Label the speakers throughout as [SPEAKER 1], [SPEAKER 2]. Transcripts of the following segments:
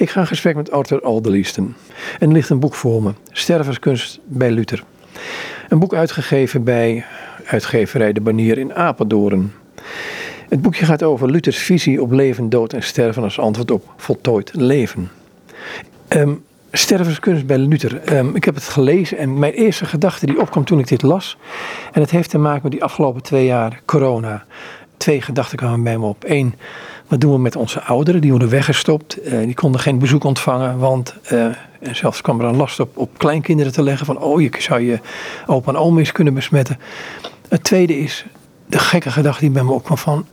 [SPEAKER 1] Ik ga in gesprek met Arthur Alderliesten. En er ligt een boek voor me, Stervenskunst bij Luther. Een boek uitgegeven bij uitgeverij De Banier in Apeldoorn. Het boekje gaat over Luthers visie op leven, dood en sterven als antwoord op voltooid leven. Um, bij Luther. Ehm, ik heb het gelezen en mijn eerste gedachte die opkwam toen ik dit las. En het heeft te maken met die afgelopen twee jaar corona. Twee gedachten kwamen bij me op. Eén, wat doen we met onze ouderen? Die worden weggestopt. Uh, die konden geen bezoek ontvangen, want uh, en zelfs kwam er een last op, op kleinkinderen te leggen van oh, je zou je opa en oma eens kunnen besmetten. Het tweede is de gekke gedachte die bij me opkwam van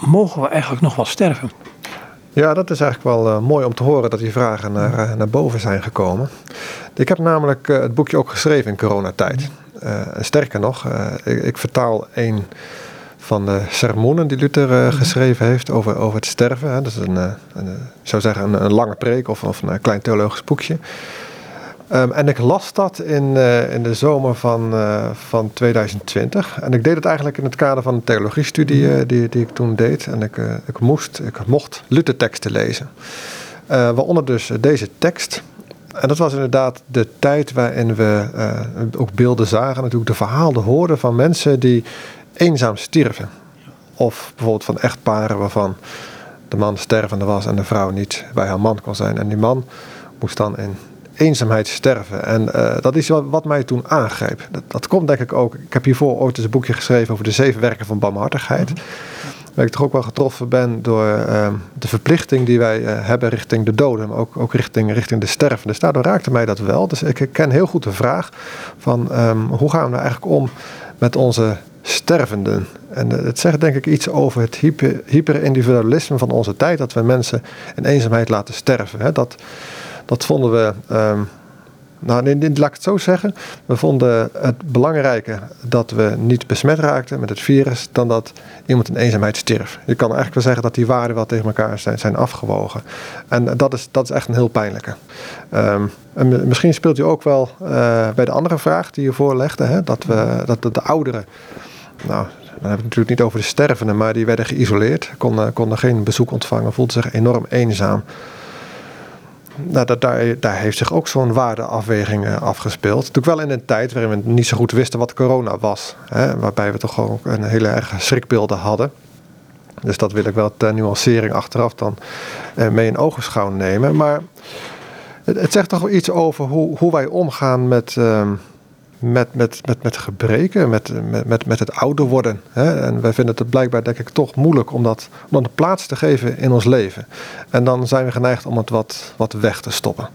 [SPEAKER 1] mogen we eigenlijk nog wel sterven?
[SPEAKER 2] Ja, dat is eigenlijk wel uh, mooi om te horen dat die vragen naar, naar boven zijn gekomen. Ik heb namelijk het boekje ook geschreven in coronatijd. sterker nog, ik, ik vertaal een van de sermonen die Luther uh, geschreven heeft over, over het sterven. Hè. Dat is een, uh, een ik zou zeggen, een, een, lange preek of, of een klein theologisch boekje. Um, en ik las dat in, uh, in de zomer van, van 2020. En ik deed het eigenlijk in het kader van een theologiestudie die, die ik toen deed. En ik, ik moest, ik mocht Luther-teksten lezen. waaronder dus deze tekst. En dat was inderdaad de tijd waarin we ook beelden zagen, natuurlijk de verhalen hoorden van mensen die eenzaam stierven. Of bijvoorbeeld van echtparen waarvan de man stervende was en de vrouw niet bij haar man kon zijn. En die man moest dan in eenzaamheid sterven. En uh, dat is wat, wat, mij toen aangreep. Dat, dat, komt denk ik ook. Ik heb hiervoor ooit eens een boekje geschreven over de zeven werken van barmhartigheid. Mm Waar ik toch ook wel getroffen ben door uh, de verplichting die wij uh, hebben richting de doden, maar ook, ook richting, richting de sterven. Dus daardoor raakte mij dat wel. Dus ik ken heel goed de vraag van um, hoe gaan we nou eigenlijk om met onze stervenden. En het zegt denk ik iets over het hyper, hyperindividualisme van onze tijd, dat we mensen in eenzaamheid laten sterven. Dat, dat vonden we, um, nou laat ik het zo zeggen, we vonden het belangrijker dat we niet besmet raakten met het virus, dan dat iemand in eenzaamheid stierf. Je kan eigenlijk wel zeggen dat die waarden wel tegen elkaar zijn, zijn afgewogen. En dat is, dat is echt een heel pijnlijke. Um, en misschien speelt u ook wel uh, bij de andere vraag die je voorlegde, hè, dat, we, dat de ouderen nou, dan heb ik het natuurlijk niet over de stervenden, maar die werden geïsoleerd, konden, konden geen bezoek ontvangen, voelden zich enorm eenzaam. Nou, dat, daar, daar heeft zich ook zo'n waardeafweging uh, afgespeeld. Natuurlijk wel in een tijd waarin we niet zo goed wisten wat corona was. Hè, waarbij we toch gewoon een hele erg schrikbeelden hadden. Dus dat wil ik wel ter nuancering achteraf dan uh, mee in ogenschouw nemen. Maar het, het, zegt toch wel iets over hoe, hoe wij omgaan met... Uh, met, met, met, met gebreken, met, met, met het ouder worden. Hè? En wij vinden het blijkbaar, denk ik, toch moeilijk om dat, om dat plaats te geven in ons leven. En dan zijn we geneigd om het wat, wat weg te stoppen.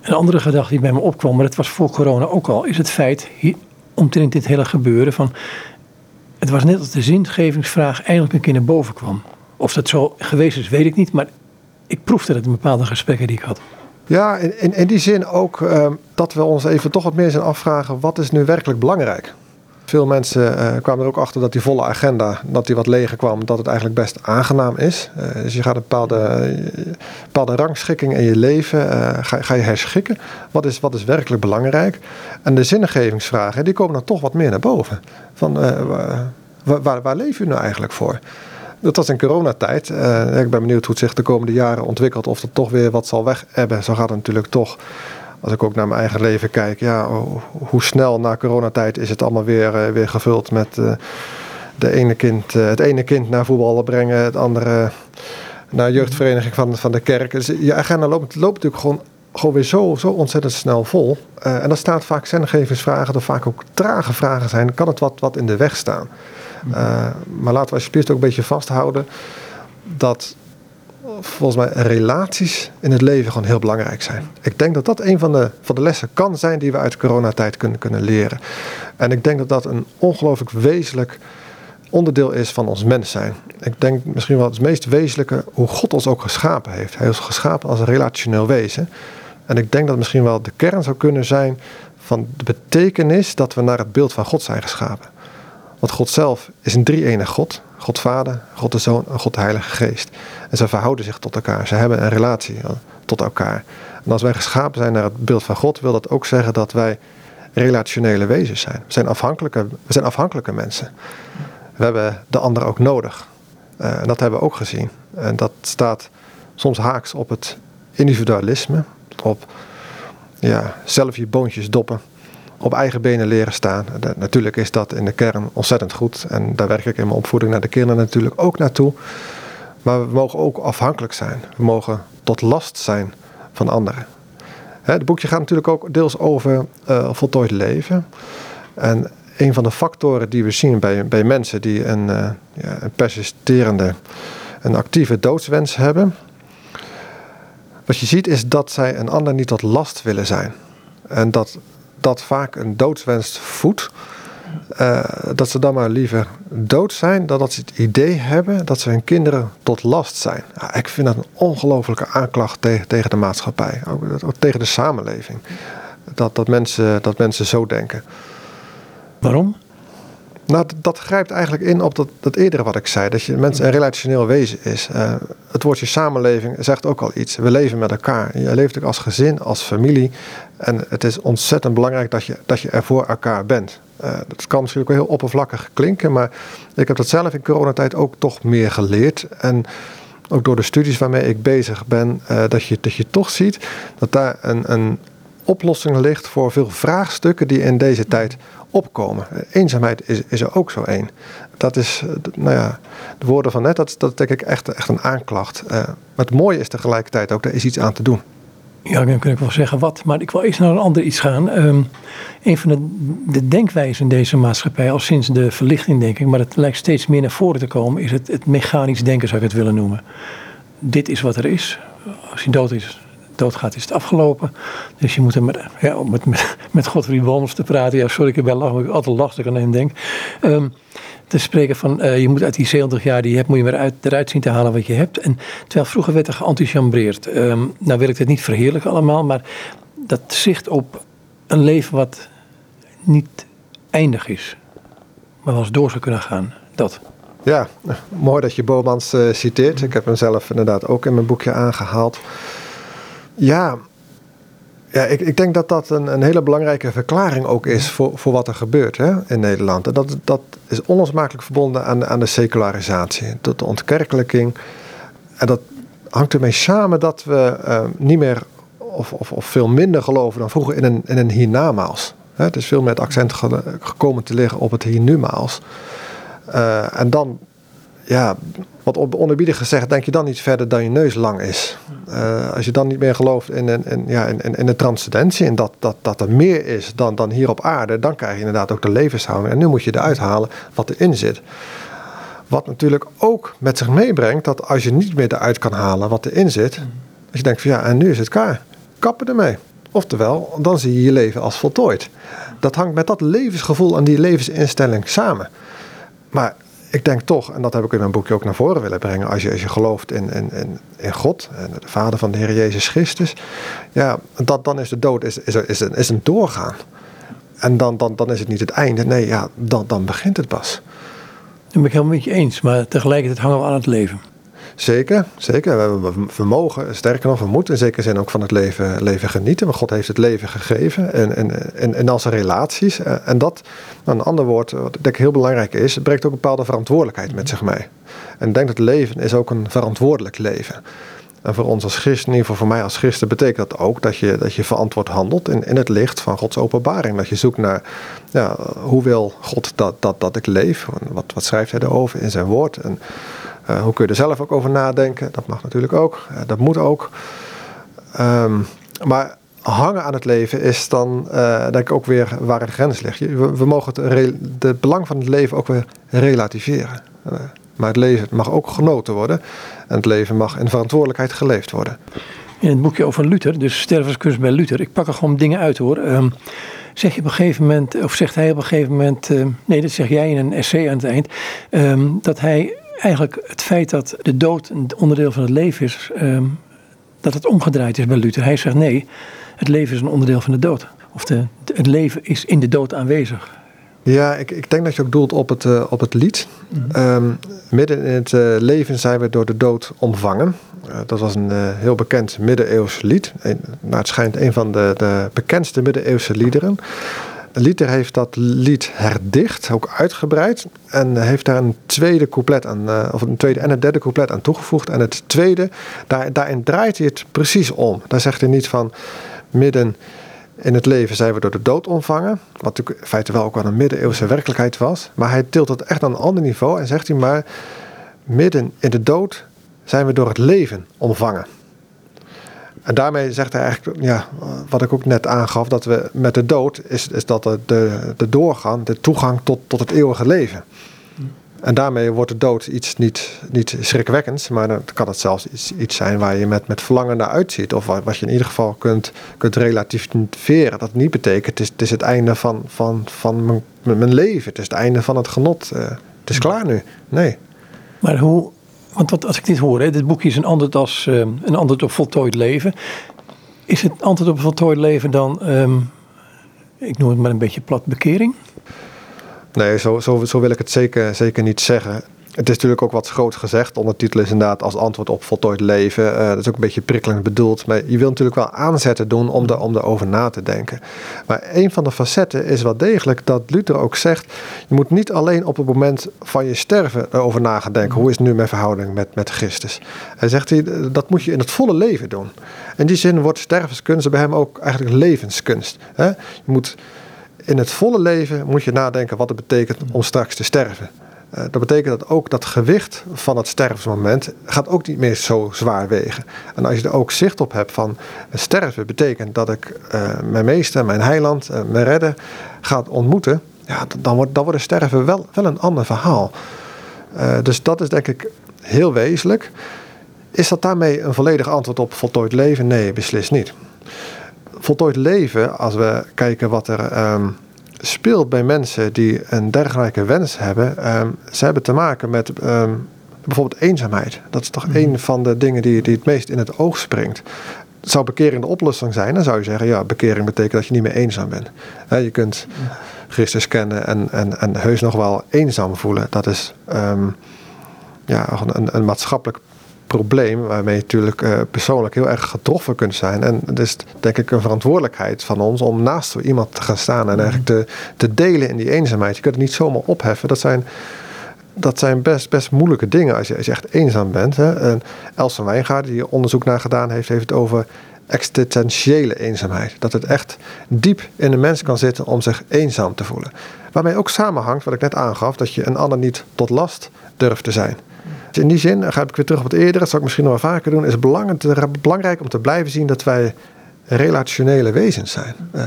[SPEAKER 1] Een andere gedachte die bij me opkwam, maar dat was voor corona ook al, is het feit, omtrent dit hele gebeuren, van het was net als de zingevingsvraag eigenlijk een keer naar boven kwam. Of dat zo geweest is, weet ik niet, maar ik proefde het in bepaalde gesprekken die ik had.
[SPEAKER 2] Ja, in, die zin ook uh, dat we ons even toch wat meer zijn afvragen, wat is nu werkelijk belangrijk? Veel mensen uh, kwamen er ook achter dat die volle agenda, dat die wat leger kwam, dat het eigenlijk best aangenaam is. Uh, dus je gaat een bepaalde, bepaalde rangschikking in je leven, eh, ga, ga, je herschikken. Wat is, wat is werkelijk belangrijk? En de zinnegevingsvragen, die komen dan toch wat meer naar boven. Van, waar, waar, waar leef je nou eigenlijk voor? Dat was in coronatijd. Uh, ik ben benieuwd hoe het zich de komende jaren ontwikkelt. Of er toch weer wat zal weg hebben. Zo gaat het natuurlijk toch. Als ik ook naar mijn eigen leven kijk. Ja, hoe snel na coronatijd is het allemaal weer, uh, weer gevuld met uh, de ene kind, het ene kind naar voetballen brengen. Het andere naar jeugdvereniging van, van de kerk. Dus je agenda loopt, loopt natuurlijk gewoon gewoon weer zo, zo ontzettend snel vol. En dan staat vaak zendergeversvragen, er vaak ook trage vragen zijn. Kan het wat, wat in de weg staan? Uh, maar laten we alsjeblieft ook een beetje vasthouden dat volgens mij relaties in het leven gewoon heel belangrijk zijn. Ik denk dat dat een van de, van de lessen kan zijn die we uit coronatijd kunnen, kunnen leren. En ik denk dat dat een ongelooflijk wezenlijk onderdeel is van ons mens zijn. Ik denk misschien wel het meest wezenlijke hoe God ons ook geschapen heeft. Hij is geschapen als een relationeel wezen. En ik denk dat misschien wel de kern zou kunnen zijn van de betekenis dat we naar het beeld van God zijn geschapen. Want God zelf is een drie-enig God. God Vader, God de Zoon en God de Heilige Geest. En ze verhouden zich tot elkaar. Ze hebben een relatie eh, tot elkaar. En als wij geschapen zijn naar het beeld van God, wil dat ook zeggen dat wij relationele wezens zijn. We zijn afhankelijke, we zijn afhankelijke mensen. We hebben de ander ook nodig. Uh, en dat hebben we ook gezien. En dat staat soms haaks op het individualisme, op ja, zelf je boontjes doppen, op eigen benen leren staan. natuurlijk is dat in de kern ontzettend goed en daar werk ik in mijn opvoeding naar de kinderen natuurlijk ook naartoe. Maar we mogen ook afhankelijk zijn. We mogen tot last zijn van anderen. Het boekje gaat natuurlijk ook deels over uh, voltooid leven. En een van de factoren die we zien bij, bij mensen die een, uh, ja, een persisterende, een actieve doodswens hebben. Wat je ziet is dat zij een ander niet tot last willen zijn. En dat dat vaak een doodswens voedt. Uh, dat ze dan maar liever dood zijn dan dat ze het idee hebben dat ze hun kinderen tot last zijn. Ja, ik vind dat een ongelofelijke aanklacht tegen, tegen de maatschappij, ook, ook, tegen de samenleving. Dat, dat, mensen, dat mensen zo denken.
[SPEAKER 1] Waarom?
[SPEAKER 2] Nou, dat grijpt eigenlijk in op dat, dat eerdere wat ik zei. Dat je mensen een relationeel wezen is. Uh, het woordje samenleving zegt ook al iets. We leven met elkaar. Je leeft ook als gezin, als familie. En het is ontzettend belangrijk dat je, dat je er voor elkaar bent. Uh, dat kan ook wel heel oppervlakkig klinken. Maar ik heb dat zelf in coronatijd ook toch meer geleerd. En ook door de studies waarmee ik bezig ben. Uh, dat, je, dat je toch ziet dat daar een, een oplossing ligt voor veel vraagstukken die in deze tijd opkomen. Eenzaamheid is, is er ook zo één. Dat is, eh, nou ja, de woorden van net, dat, dat denk ik echt, echt een aanklacht. Uh, maar het mooie is tegelijkertijd ook, er is iets aan te doen.
[SPEAKER 1] Ja, dan kun ik wel zeggen wat. Maar ik wil eerst naar een ander iets gaan. Um, een van de, de denkwijzen in deze maatschappij, al sinds de verlichting denk ik, maar het lijkt steeds meer naar voren te komen, is het, het mechanisch denken zou ik het willen noemen. Dit is wat er is. Als hij dood is, doodgaat, is het afgelopen. Dus je moet er met, ja, met, met, met Godfried Wolms te praten. Ja, sorry, ik ben ik altijd lastig aan hem denk. Te spreken van uh, je moet uit die 70 jaar die je hebt, moet je maar uit, eruit zien te halen wat je hebt. En terwijl vroeger werd er geënthousiasmeerd. Um, nou wil ik het niet verheerlijken allemaal, maar dat zicht op een leven wat niet eindig is, maar wel eens door zou kunnen gaan. Dat.
[SPEAKER 2] Ja, mooi dat je Bomans uh, citeert. Ik heb hem zelf inderdaad ook in mijn boekje aangehaald. Ja, ja ik, ik denk dat dat een, een hele belangrijke verklaring ook is voor, voor wat er gebeurt hè, in Nederland. En dat, dat is onlosmakelijk verbonden aan, aan de secularisatie, tot de ontkerkelijking. En dat hangt ermee samen dat we uh, niet meer of, of, of, veel minder geloven dan vroeger in een, in een hiernamaals. Het is veel meer het accent gekomen te liggen op het hiernumaals. Uh, en dan ja, wat onerbiedig gezegd, denk je dan niet verder dan je neus lang is. Uh, als je dan niet meer gelooft in, in, in, ja, in, in de transcendentie en dat, dat, dat er meer is dan, dan hier op aarde, dan krijg je inderdaad ook de levenshouding. En nu moet je eruit halen wat erin zit. Wat natuurlijk ook met zich meebrengt dat als je niet meer eruit kan halen wat erin zit, dat je denkt van ja, en nu is het klaar. Kappen ermee. Oftewel, dan zie je je leven als voltooid. Dat hangt met dat levensgevoel en die levensinstelling samen. Maar ik denk toch, en dat heb ik in mijn boekje ook naar voren willen brengen, als je, als je gelooft in, in, in, in God en de Vader van de Heer Jezus Christus, ja, dat, dan is de dood is, is, is, een, is een doorgaan. En dan, dan, dan is het niet het einde, nee, ja, dan, dan begint het pas.
[SPEAKER 1] Dat ben ik helemaal met je eens, maar tegelijkertijd hangen we aan het leven.
[SPEAKER 2] Zeker, zeker. We, we, mogen, sterker nog, we moeten in zekere zin ook van het leven, leven genieten. Want God heeft het leven gegeven en, en, en, en relaties. En dat, nou, een ander woord, wat ik denk heel belangrijk is, brengt ook bepaalde verantwoordelijkheid met zich mee. En ik denk dat leven is ook een verantwoordelijk leven. En voor ons als christen, in ieder geval voor mij als christen, betekent dat ook dat je, dat je verantwoord handelt in, in het licht van Gods openbaring. Dat je zoekt naar ja, hoe wil God dat, dat, dat ik leef? Wat, wat schrijft hij erover in zijn woord? En hoe kun je er zelf ook over nadenken? Dat mag natuurlijk ook. Uh, dat moet ook. Um, maar hangen aan het leven is dan uh, denk ik ook weer waar de grens ligt. We, mogen het, het belang van het leven ook weer relativeren. maar het leven mag ook genoten worden. En het leven mag in verantwoordelijkheid geleefd worden.
[SPEAKER 1] In het boekje over Luther, dus stervenskunst bij Luther. Ik pak er gewoon dingen uit hoor. Um, zeg je op een gegeven moment, of zegt hij op een gegeven moment, nee, dat zeg jij in een essay aan het eind, um, dat hij eigenlijk het feit dat de dood een onderdeel van het leven is, um, dat het omgedraaid is bij Luther. Hij zegt nee, het leven is een onderdeel van de dood. Of de, het leven is in de dood aanwezig.
[SPEAKER 2] Ja, ik, ik denk dat je ook doelt op het, uh, op het lied. Mm -hmm. um, midden in het uh, leven zijn we door de dood omvangen. Uh, dat was een heel bekend middeleeuws lied. Een, nou, het schijnt een van de, de bekendste middeleeuwse liederen. Luther heeft dat lied herdicht, ook uitgebreid. En heeft daar een tweede couplet aan, uh, of een tweede en een derde couplet aan toegevoegd. En het tweede, daar, daarin draait hij het precies om. Daar zegt hij niet van midden in het leven zijn we door de dood ontvangen. Wat natuurlijk in feite wel ook wel een middeleeuwse werkelijkheid was. Maar hij tilt het echt aan een ander niveau en zegt hij maar... midden in de dood zijn we door het leven ontvangen. En daarmee zegt hij eigenlijk, ja, wat ik ook net aangaf, dat we met de dood is, is dat de, de, de doorgang, de toegang tot, tot het eeuwige leven. En daarmee wordt de dood iets niet, niet schrikwekkends, maar dan kan het zelfs iets, iets zijn waar je met, met verlangen naar uitziet. Of wat, wat je in ieder geval kunt, kunt relativeren. Dat niet betekent, het is het, is het einde van, van, van mijn, mijn leven. Het is het einde van het genot. Uh, het is klaar nu. Nee.
[SPEAKER 1] Maar hoe, want wat, als ik dit hoor, hè, dit boekje is een antwoord, als, uh, een antwoord op voltooid leven. Is het antwoord op voltooid leven dan, um, ik noem het maar een beetje plat, bekering?
[SPEAKER 2] Nee, zo, zo, zo wil ik het zeker, zeker niet zeggen. Het is natuurlijk ook wat groot gezegd. Ondertitel is inderdaad als antwoord op voltooid leven. Uh, dat is ook een beetje prikkelend bedoeld. Maar je wilt natuurlijk wel aanzetten doen om, de, om erover na te denken. Maar een van de facetten is wel degelijk dat Luther ook zegt... je moet niet alleen op het moment van je sterven erover na. Hoe is nu mijn verhouding met, met Christus? Hij zegt, dat moet je in het volle leven doen. In die zin wordt stervenskunst bij hem ook eigenlijk levenskunst. Hè? Je moet in het volle leven moet je nadenken wat het betekent om straks te sterven. Uh, dat betekent dat ook dat gewicht van het stervensmoment gaat ook niet meer zo zwaar wegen. En als je er ook zicht op hebt van sterven betekent dat ik uh, mijn meester, mijn heiland, mijn redder gaat ontmoeten, ja, dan, wordt, dan wordt sterven wel, wel een ander verhaal. dus dat is denk ik heel wezenlijk. Is dat daarmee een volledig antwoord op voltooid leven? Nee, beslist niet voltooid leven, als we kijken wat er um, speelt bij mensen die een dergelijke wens hebben, um, ze hebben te maken met um, bijvoorbeeld eenzaamheid. Dat is toch mm. een van de dingen die, die het meest in het oog springt. Zou bekering de oplossing zijn, dan zou je zeggen: ja, bekering betekent dat je niet meer eenzaam bent. je kunt Christus kennen en, en, en heus nog wel eenzaam voelen. Dat is ja, een, een maatschappelijk probleem waarmee je natuurlijk uh, persoonlijk heel erg getroffen kunt zijn. En het is denk ik een verantwoordelijkheid van ons om naast zo iemand te gaan staan en eigenlijk te, te delen in die eenzaamheid. Je kunt het niet zomaar opheffen. Dat zijn, dat zijn best, best moeilijke dingen als je, als je echt eenzaam bent. Hè. En Elsa Wijngaard, die hier onderzoek naar gedaan heeft, heeft het over existentiële eenzaamheid. Dat het echt diep in de mens kan zitten om zich eenzaam te voelen. Waarmee ook samenhangt, wat ik net aangaf, dat je een ander niet tot last durft te zijn. In die zin, dan ga ik weer terug op het eerder, dat zal ik misschien nog wel vaker doen, is het belangrijk om te blijven zien dat wij relationele wezens zijn. Uh,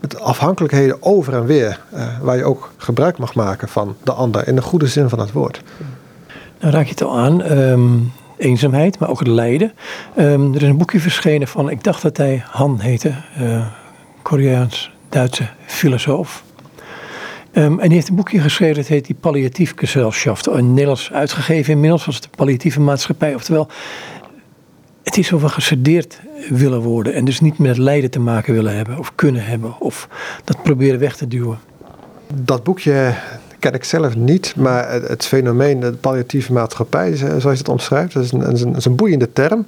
[SPEAKER 2] met afhankelijkheden over en weer, uh, waar je ook gebruik mag maken van de ander in de goede zin van het woord.
[SPEAKER 1] Nou raak je het al aan, um, eenzaamheid, maar ook het lijden. Um, er is een boekje verschenen van, ik dacht dat hij Han heette, Koreaans-Duitse filosoof. Um, en die heeft een boekje geschreven, dat heet die Palliatiefgesellschaft. In Nederlands uitgegeven inmiddels was het de palliatieve maatschappij. Oftewel, het is over gesedeerd willen worden. En dus niet met lijden te maken willen hebben of kunnen hebben. Of dat proberen weg te duwen.
[SPEAKER 2] Dat boekje ken ik zelf niet, maar het, fenomeen de palliatieve maatschappij, zoals je het omschrijft, dat is een, een, een boeiende term.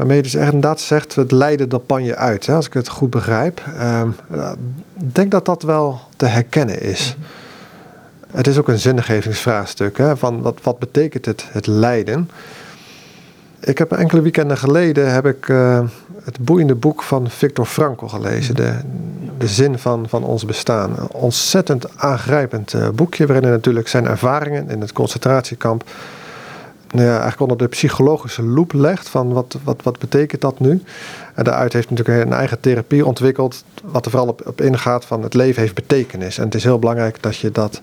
[SPEAKER 2] Waarmee je dus echt inderdaad zegt, het lijden dat pan je uit, hè, als ik het goed begrijp. Ehm, ik denk dat dat wel te herkennen is. Het is ook een zinnigevingsvraagstuk, hè, van wat, wat betekent het, het lijden? Ik heb enkele weekenden geleden heb ik, uh, het boeiende boek van Victor Frankl gelezen, de, de zin van, van ons bestaan. Een ontzettend aangrijpend uh, boekje, waarin natuurlijk zijn ervaringen in het concentratiekamp nou ja, eigenlijk onder de psychologische loep legt van wat, wat, wat betekent dat nu. En daaruit heeft natuurlijk een eigen therapie ontwikkeld, wat er vooral op, op ingaat van het leven heeft betekenis. En het is heel belangrijk dat je dat,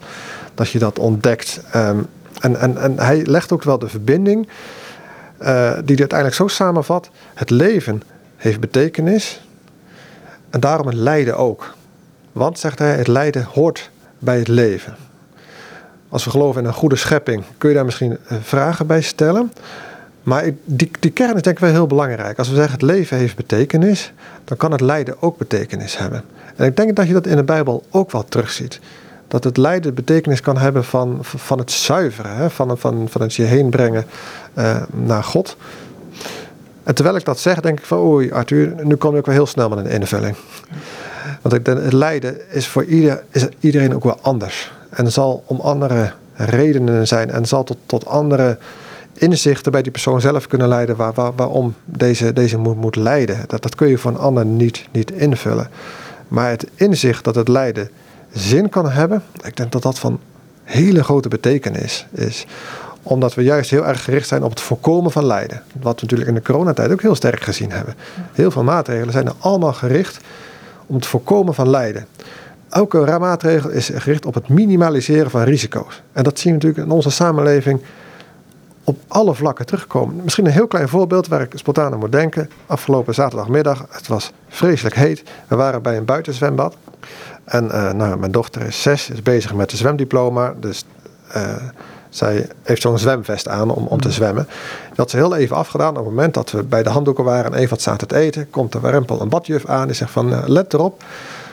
[SPEAKER 2] dat, je dat ontdekt. Um, en, en, en hij legt ook wel de verbinding, uh, die uiteindelijk zo samenvat. Het leven heeft betekenis en daarom het lijden ook. Want, zegt hij, het lijden hoort bij het leven als we geloven in een goede schepping, kun je daar misschien eh, vragen bij stellen. Maar die, die kern is denk ik wel heel belangrijk. Als we zeggen het leven heeft betekenis, dan kan het lijden ook betekenis hebben. En ik denk dat je dat in de Bijbel ook wel terugziet. Dat het lijden betekenis kan hebben van, van het zuiveren, hè? Van, van, van het je heen brengen uh, naar God. En terwijl ik dat zeg, denk ik van oei Arthur, nu kom ik wel heel snel met een invulling. Want het lijden is voor ieder, is iedereen ook wel anders. En zal om andere redenen zijn en zal tot, tot andere inzichten bij die persoon zelf kunnen leiden waar, waar, waarom deze, deze moet, moet lijden. Dat, dat kun je voor een ander niet, niet invullen. Maar het inzicht dat het lijden zin kan hebben, ik denk dat dat van hele grote betekenis is. Omdat we juist heel erg gericht zijn op het voorkomen van lijden. Wat we natuurlijk in de coronatijd ook heel sterk gezien hebben. Heel veel maatregelen zijn er allemaal gericht om het voorkomen van lijden. Elke maatregel is gericht op het minimaliseren van risico's. En dat zien we natuurlijk in onze samenleving op alle vlakken terugkomen. Misschien een heel klein voorbeeld waar ik spontaan aan moet denken. Afgelopen zaterdagmiddag, het was vreselijk heet. We waren bij een buitenzwembad. En uh, nou, mijn dochter is zes, is bezig met de zwemdiploma. Dus uh, zij heeft zo'n zwemvest aan om, om te mm. zwemmen. Dat had ze heel even afgedaan. Op het moment dat we bij de handdoeken waren en even wat zaten te eten, komt de warempel een badjuf aan. Die zegt van, uh, let erop,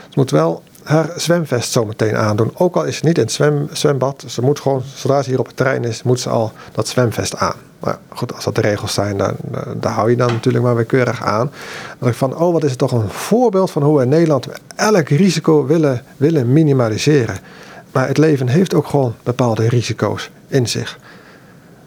[SPEAKER 2] ze moet wel haar zwemvest zo meteen aandoen. Ook al is ze niet in het zwem, zwembad. Ze moet gewoon, zodra ze hier op het terrein is, moet ze al dat zwemvest aan. Maar goed, als dat de regels zijn, dan, daar hou je dan natuurlijk maar weer keurig aan. Dan ik van, oh wat is het toch een voorbeeld van hoe we in Nederland elk risico willen, willen minimaliseren. Maar het leven heeft ook gewoon bepaalde risico's in zich.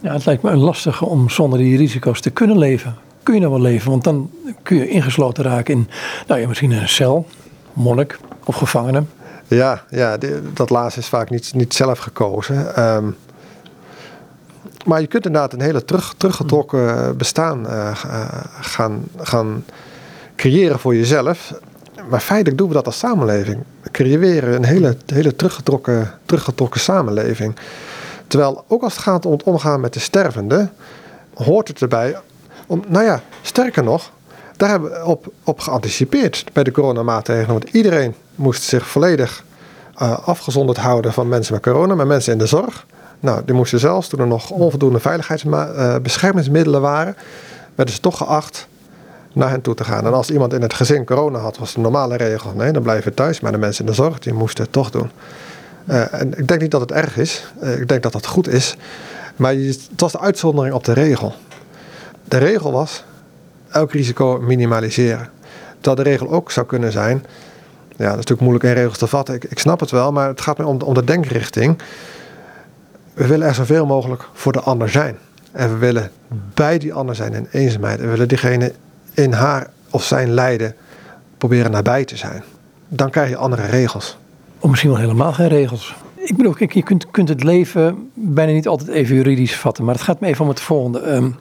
[SPEAKER 1] Ja, het lijkt me lastig om zonder die risico's te kunnen leven. Kun je nou wel leven? Want dan kun je ingesloten raken in, nou ja, misschien een cel, monnik of gevangenen.
[SPEAKER 2] Ja, ja dat laatste is vaak niet, niet zelf gekozen. Um, maar je kunt inderdaad een hele terug, teruggetrokken bestaan uh, gaan, gaan creëren voor jezelf. Maar feitelijk doen we dat als samenleving. We creëren een hele, hele teruggetrokken, teruggetrokken samenleving. Terwijl ook als het gaat om het omgaan met de stervende, hoort het erbij om, nou ja, sterker nog, daar hebben we op, op geanticipeerd bij de coronamaatregelen. Want iedereen moest zich volledig uh, afgezonderd houden van mensen met corona, maar mensen in de zorg. Nou, die moesten zelfs, toen er nog onvoldoende veiligheidsbeschermingsmiddelen waren, werden ze toch geacht naar hen toe te gaan. En als iemand in het gezin corona had, was de normale regel: nee, dan blijven we thuis. Maar de mensen in de zorg, die moesten het toch doen. Uh, en ik denk niet dat het erg is. Ik denk dat dat goed is. Maar het was de uitzondering op de regel. De regel was elk risico minimaliseren. Dat de regel ook zou kunnen zijn. Ja, dat is natuurlijk moeilijk in regels te vatten. Ik, ik snap het wel, maar het gaat mij om, de denkrichting. We willen er zoveel mogelijk voor de ander zijn. En we willen bij die ander zijn in eenzaamheid. En we willen diegene in haar of zijn lijden proberen nabij te zijn. Dan krijg je andere regels.
[SPEAKER 1] Of misschien wel helemaal geen regels. Ik bedoel, je kunt, kunt het leven bijna niet altijd even juridisch vatten. Maar het gaat me even om het volgende. Um,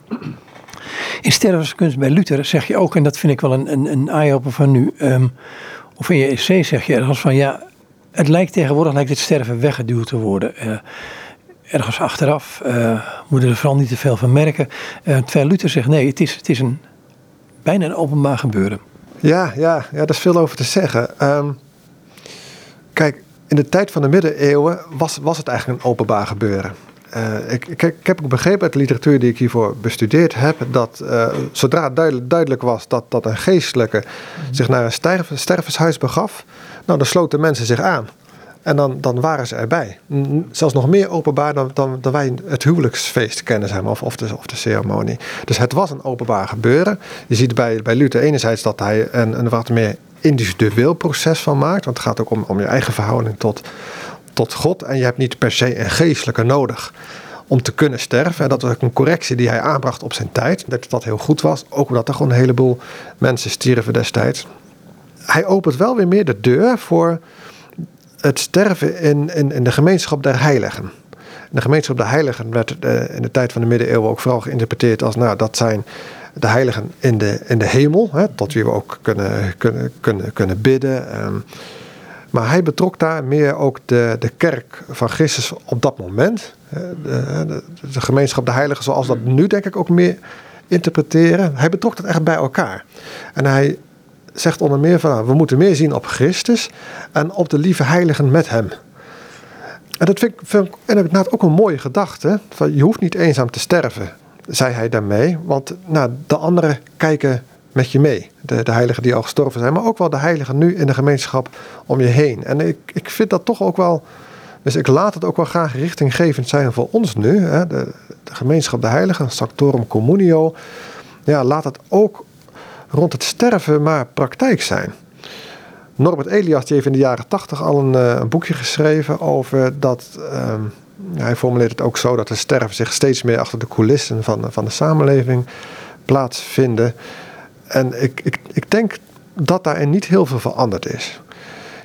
[SPEAKER 1] in stervenskunst bij Luther zeg je ook, en dat vind ik wel een, een, een eye-opener van nu. Um, of in je essay zeg je ergens van ja, het lijkt tegenwoordig lijkt het sterven weggeduwd te worden. Uh, ergens achteraf uh, moeten we er vooral niet te veel van merken. Uh, terwijl Luther zegt nee, het is, het is een, bijna een openbaar gebeuren.
[SPEAKER 2] Ja, ja, ja, daar is veel over te zeggen. Um, kijk, in de tijd van de middeleeuwen was, was het eigenlijk een openbaar gebeuren. Uh, ik, ik, ik, heb ook begrepen uit de literatuur die ik hiervoor bestudeerd heb, dat uh, zodra duidelijk, duidelijk, was dat, dat een geestelijke mhm. zich naar een sterf, stervenshuis begaf, nou, dan sloten mensen zich aan. En dan, dan waren ze erbij. Zelfs nog meer openbaar dan, dan, dan wij het huwelijksfeest kennen, maar, of, of, de, of de ceremonie. Dus het was een openbaar gebeuren. Je ziet bij, bij Luther enerzijds dat hij een, een wat meer individueel proces van maakt. Want het gaat ook om, om je eigen verhouding tot, tot God. En je hebt niet per se een geestelijke nodig om te kunnen sterven. En dat was ook een correctie die hij aanbracht op zijn tijd. Dat dat heel goed was. Ook omdat er gewoon een heleboel mensen stierven destijds. Hij opent wel weer meer de deur voor het sterven in, in, in de gemeenschap der heiligen. De gemeenschap der heiligen werd eh, in de tijd van de middeleeuwen ook vooral geïnterpreteerd als, nou, dat zijn de heiligen in de, in de hemel, hè, tot wie we ook kunnen, kunnen, kunnen, kunnen bidden. Um, maar hij betrok daar meer ook de, de kerk van Christus op dat moment. De, de, gemeenschap de heiligen zoals dat nu denk ik ook meer interpreteren. Hij betrok dat echt bij elkaar. En hij zegt onder meer van nou, we moeten meer zien op Christus en op de lieve heiligen met hem. En dat vind ik, ik inderdaad ook een mooie gedachte. Je hoeft niet eenzaam te sterven, zei hij daarmee. Want nou, de anderen kijken met je mee. De, de heiligen die al gestorven zijn, maar ook wel de heiligen nu in de gemeenschap om je heen. En ik, ik vind dat toch ook wel. Dus ik laat het ook wel graag richtinggevend zijn voor ons nu. Hè, de, de gemeenschap de heiligen, Sanctorum Communio. Ja, laat het ook rond het sterven maar praktijk zijn. Norbert Elias die heeft in de jaren tachtig al een, een, boekje geschreven over dat. Ehm, hij formuleert het ook zo dat de sterven zich steeds meer achter de coulissen van, van de samenleving plaatsvinden. En ik, ik, ik denk dat daarin niet heel veel veranderd is.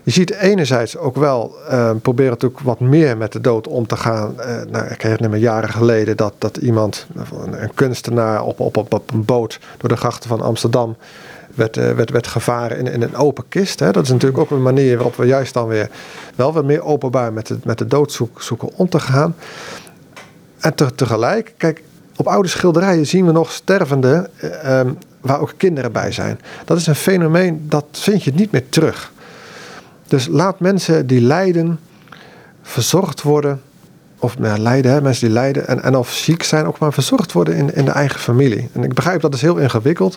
[SPEAKER 2] Je ziet enerzijds ook wel uh, proberen natuurlijk wat meer met de dood om te gaan. Uh, nou, ik herinner me jaren geleden dat, dat iemand, een kunstenaar op, op, op, een boot door de grachten van Amsterdam werd, uh, werd, werd gevaren in, in een open kist. Hè. Dat is natuurlijk ook een manier waarop we juist dan weer wel wat meer openbaar met de, met de dood zoeken om te gaan. En te, tegelijk, kijk, op oude schilderijen zien we nog stervende ehm, waar ook kinderen bij zijn. Dat is een fenomeen dat vind je niet meer terug. Dus laat mensen die lijden verzorgd worden. Of nou, lijden, hè, mensen die lijden en, en of ziek zijn, ook maar verzorgd worden in, in de eigen familie. En ik begrijp dat is heel ingewikkeld.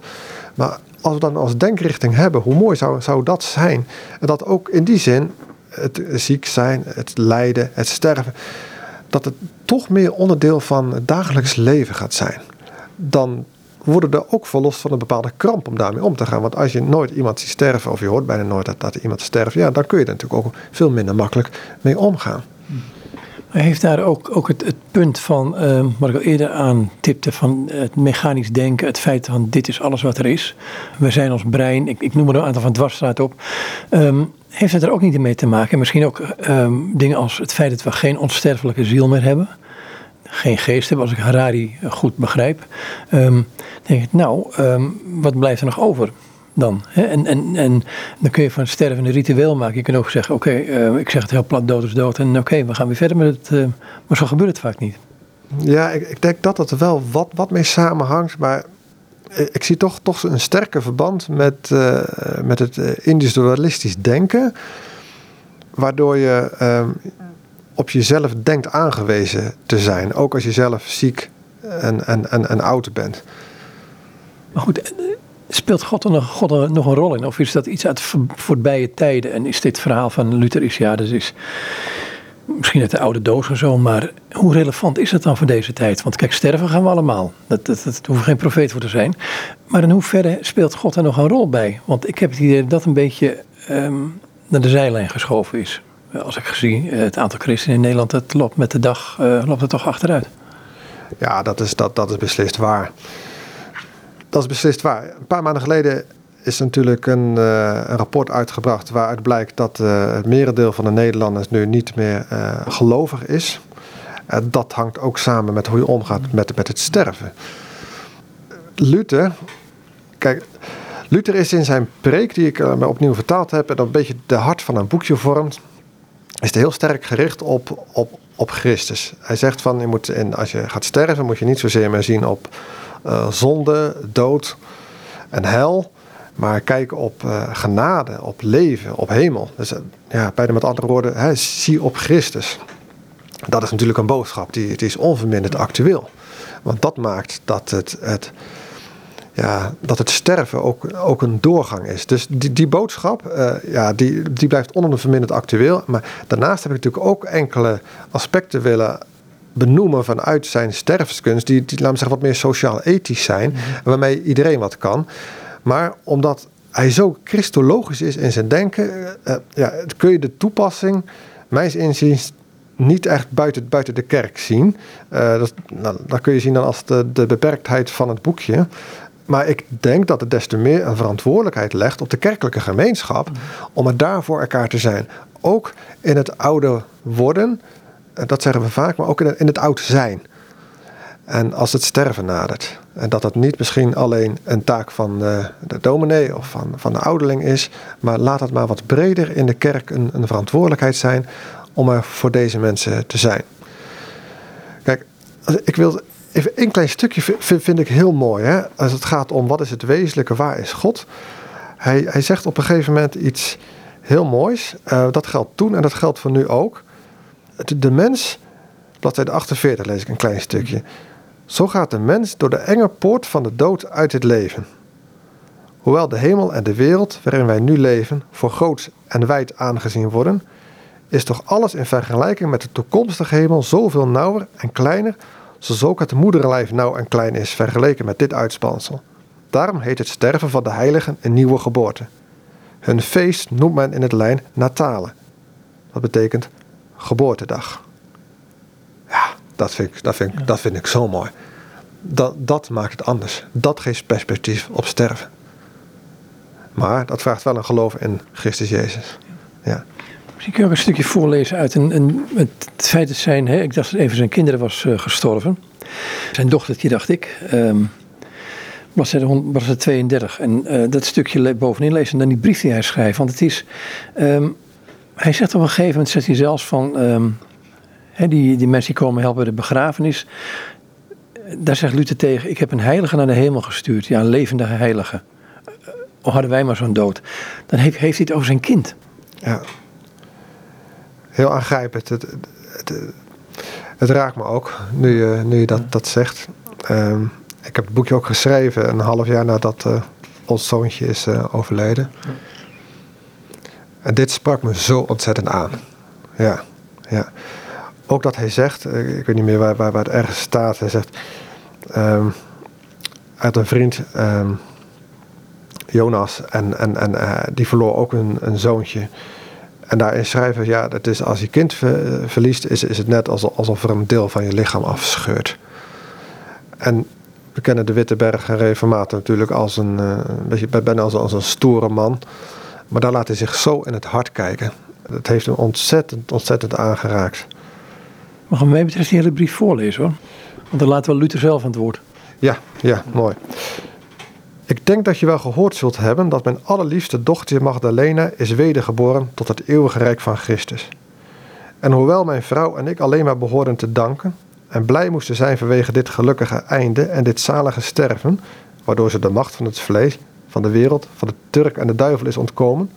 [SPEAKER 2] Maar als we dan als denkrichting hebben, hoe mooi zou, zou dat zijn? En dat ook in die zin het ziek zijn, het lijden, het sterven, dat het toch meer onderdeel van het dagelijks leven gaat zijn. Dan worden er ook verlost van een bepaalde kramp om daarmee om te gaan. Want als je nooit iemand ziet sterven, of je hoort bijna nooit dat, dat iemand sterft, ja, dan kun je er natuurlijk ook veel minder makkelijk mee omgaan.
[SPEAKER 1] Heeft daar ook, ook het, het punt van, uh, wat ik al eerder aantipte, van het mechanisch denken, het feit van dit is alles wat er is. We zijn ons brein, ik, ik noem er een aantal van dwarsstraat op. Um, heeft het er ook niet mee te maken? Misschien ook um, dingen als het feit dat we geen onsterfelijke ziel meer hebben geen geest hebben, als ik Harari goed begrijp. Um, denk ik, nou, um, wat blijft er nog over? Dan. Hè? En, en, en dan kun je van sterven een ritueel maken. Je kunt ook zeggen: Oké, uh, ik zeg het heel plat, dood is dood. En oké, we gaan weer verder met het. Uh, maar zo gebeurt het vaak niet.
[SPEAKER 2] Ja, ik, ik denk dat het er wel wat, wat mee samenhangt. Maar ik zie toch, toch een sterke verband met, uh, met het individualistisch denken. Waardoor je op jezelf denkt aangewezen te zijn. Ook als je zelf ziek en, en, en, en oud bent.
[SPEAKER 1] Maar goed, eh, speelt God er, nog, God er nog een rol in? Of is dat iets uit voorbije tijden? En is dit verhaal van Luther is, ja, dat is misschien uit de oude doos of zo, maar hoe relevant is dat dan voor deze tijd? Want kijk, sterven gaan we allemaal. Dat, dat, dat hoeven geen profeet voor te zijn. Maar in hoeverre speelt God er nog een rol bij? Want ik heb het idee dat dat een beetje um, naar de zijlijn geschoven is als ik zie eh, het aantal christenen in Nederland, het loopt met de dag uh, loopt het toch achteruit.
[SPEAKER 2] Ja, dat is, dat, dat is beslist waar. Dat is beslist waar. Een paar maanden geleden is natuurlijk een, uh, een rapport uitgebracht waaruit blijkt dat uh, het merendeel van de Nederlanders nu niet meer uh, gelovig is. dat hangt ook samen met hoe je omgaat met, met het sterven. Luther, kijk, Luther is in zijn preek, die ik opnieuw vertaald heb, en dat een beetje de hart van een boekje vormt, is heel sterk gericht op, op, op Christus. Hij zegt van, je moet in, als je gaat sterven, moet je niet zozeer meer zien op zonde, dood en hel. Maar kijken op uh, genade, op leven, op hemel. Dus uh, ja, bijna met andere woorden, hè, zie op Christus. Dat is natuurlijk een boodschap, die, die is onverminderd actueel. Want dat maakt dat het, het ja, dat het sterven ook, ook een doorgang is. Dus die, die boodschap, uh, ja, die, die blijft onverminderd actueel. Maar daarnaast heb ik natuurlijk ook enkele aspecten willen benoemen vanuit zijn sterfskunst, die, die laten we zeggen, wat meer sociaal-ethisch zijn, mm waarmee iedereen wat kan. Maar omdat hij zo christologisch is in zijn denken, uh, ja, kun je de toepassing, mijns inziens, niet echt buiten, buiten de kerk zien. Uh, dat, nou, kun je zien dan als de, de beperktheid van het boekje. Maar ik denk dat het des te meer een verantwoordelijkheid legt op de kerkelijke gemeenschap om er daar voor elkaar te zijn. Ook in het oude worden, eh, dat zeggen we vaak, maar ook in het, in het oud zijn. En als het sterven nadert. En dat dat niet misschien alleen een taak van de, de dominee of van, van de ouderling is, maar laat het maar wat breder in de kerk een, een verantwoordelijkheid zijn om er voor deze mensen te zijn. Kijk, ik wil Even een klein stukje vind, vind ik heel mooi. Hè? Als het gaat om wat is het wezenlijke, waar is God? Hij, hij zegt op een gegeven moment iets heel moois. Uh, dat geldt toen en dat geldt voor nu ook. De, de mens, bladzijde 48 lees ik een klein stukje. Zo gaat de mens door de enge poort van de dood uit het leven. Hoewel de hemel en de wereld waarin wij nu leven voor groot en wijd aangezien worden, is toch alles in vergelijking met de toekomstige hemel zoveel nauwer en kleiner zoals ook het moederlijf nauw en klein is vergeleken met dit uitspansel. Daarom heet het sterven van de heiligen een nieuwe geboorte. Hun feest noemt men in het lijn Natale. Dat betekent geboortedag. Dat vind ik, dat vind ik, dat vind ik zo mooi. Dat, dat maakt het anders. Dat geeft perspectief op sterven. Maar dat vraagt wel een geloof in Christus Jezus. Ja.
[SPEAKER 1] Misschien kun je ook een stukje voorlezen uit een, een, het feit dat zijn, hè, ik dacht dat even zijn kinderen was uh, gestorven. Zijn dochtertje, dacht ik. Um, was het 32. En uh, dat stukje bovenin lezen en dan die brief die hij schrijft. Want het is. Um, hij zegt op een gegeven moment, zegt hij zelfs van. Um, die, die mensen die komen helpen bij de begrafenis. Daar zegt Luther tegen: Ik heb een heilige naar de hemel gestuurd. Ja, een levende heilige. Uh, hadden wij maar zo'n dood. Dan heeft, heeft hij het over zijn kind.
[SPEAKER 2] Ja. Heel aangrijpend. Het, het, het, het raakt me ook, nu je, nu je dat, dat zegt. Um, ik heb het boekje ook geschreven een half jaar nadat uh, ons zoontje is uh, overleden. En dit sprak me zo ontzettend aan. Ja, ja. Ook dat hij zegt, eh, ik weet niet meer waar, waar, waar het ergens staat. Hij zegt, um, uit een vriend, um, Jonas, en, en, en uh, die verloor ook een, een zoontje. En daarin schrijven, ja, dat is als je kind ver, verliest, is, is het net alsof, er een deel van je lichaam afscheurt. En we kennen de Witteberg en Reformator natuurlijk als een, beetje, bijna als, als een stoere man. Maar daar laat hij zich zo in het hart kijken. Dat heeft hem ontzettend, ontzettend aangeraakt.
[SPEAKER 1] Mag ik mij betreft die hele brief voorlezen hoor. Want dan laten we Luther zelf aan het woord.
[SPEAKER 2] Ja, ja, mooi. Ik denk dat je wel gehoord zult hebben dat mijn allerliefste dochter Magdalena is wedergeboren tot het eeuwige rijk van Christus. En hoewel mijn vrouw en ik alleen maar behoren te danken, en blij moesten zijn vanwege dit gelukkige einde en dit zalige sterven, waardoor ze de macht van het vlees, van de wereld, van de Turk en de duivel is ontkomen,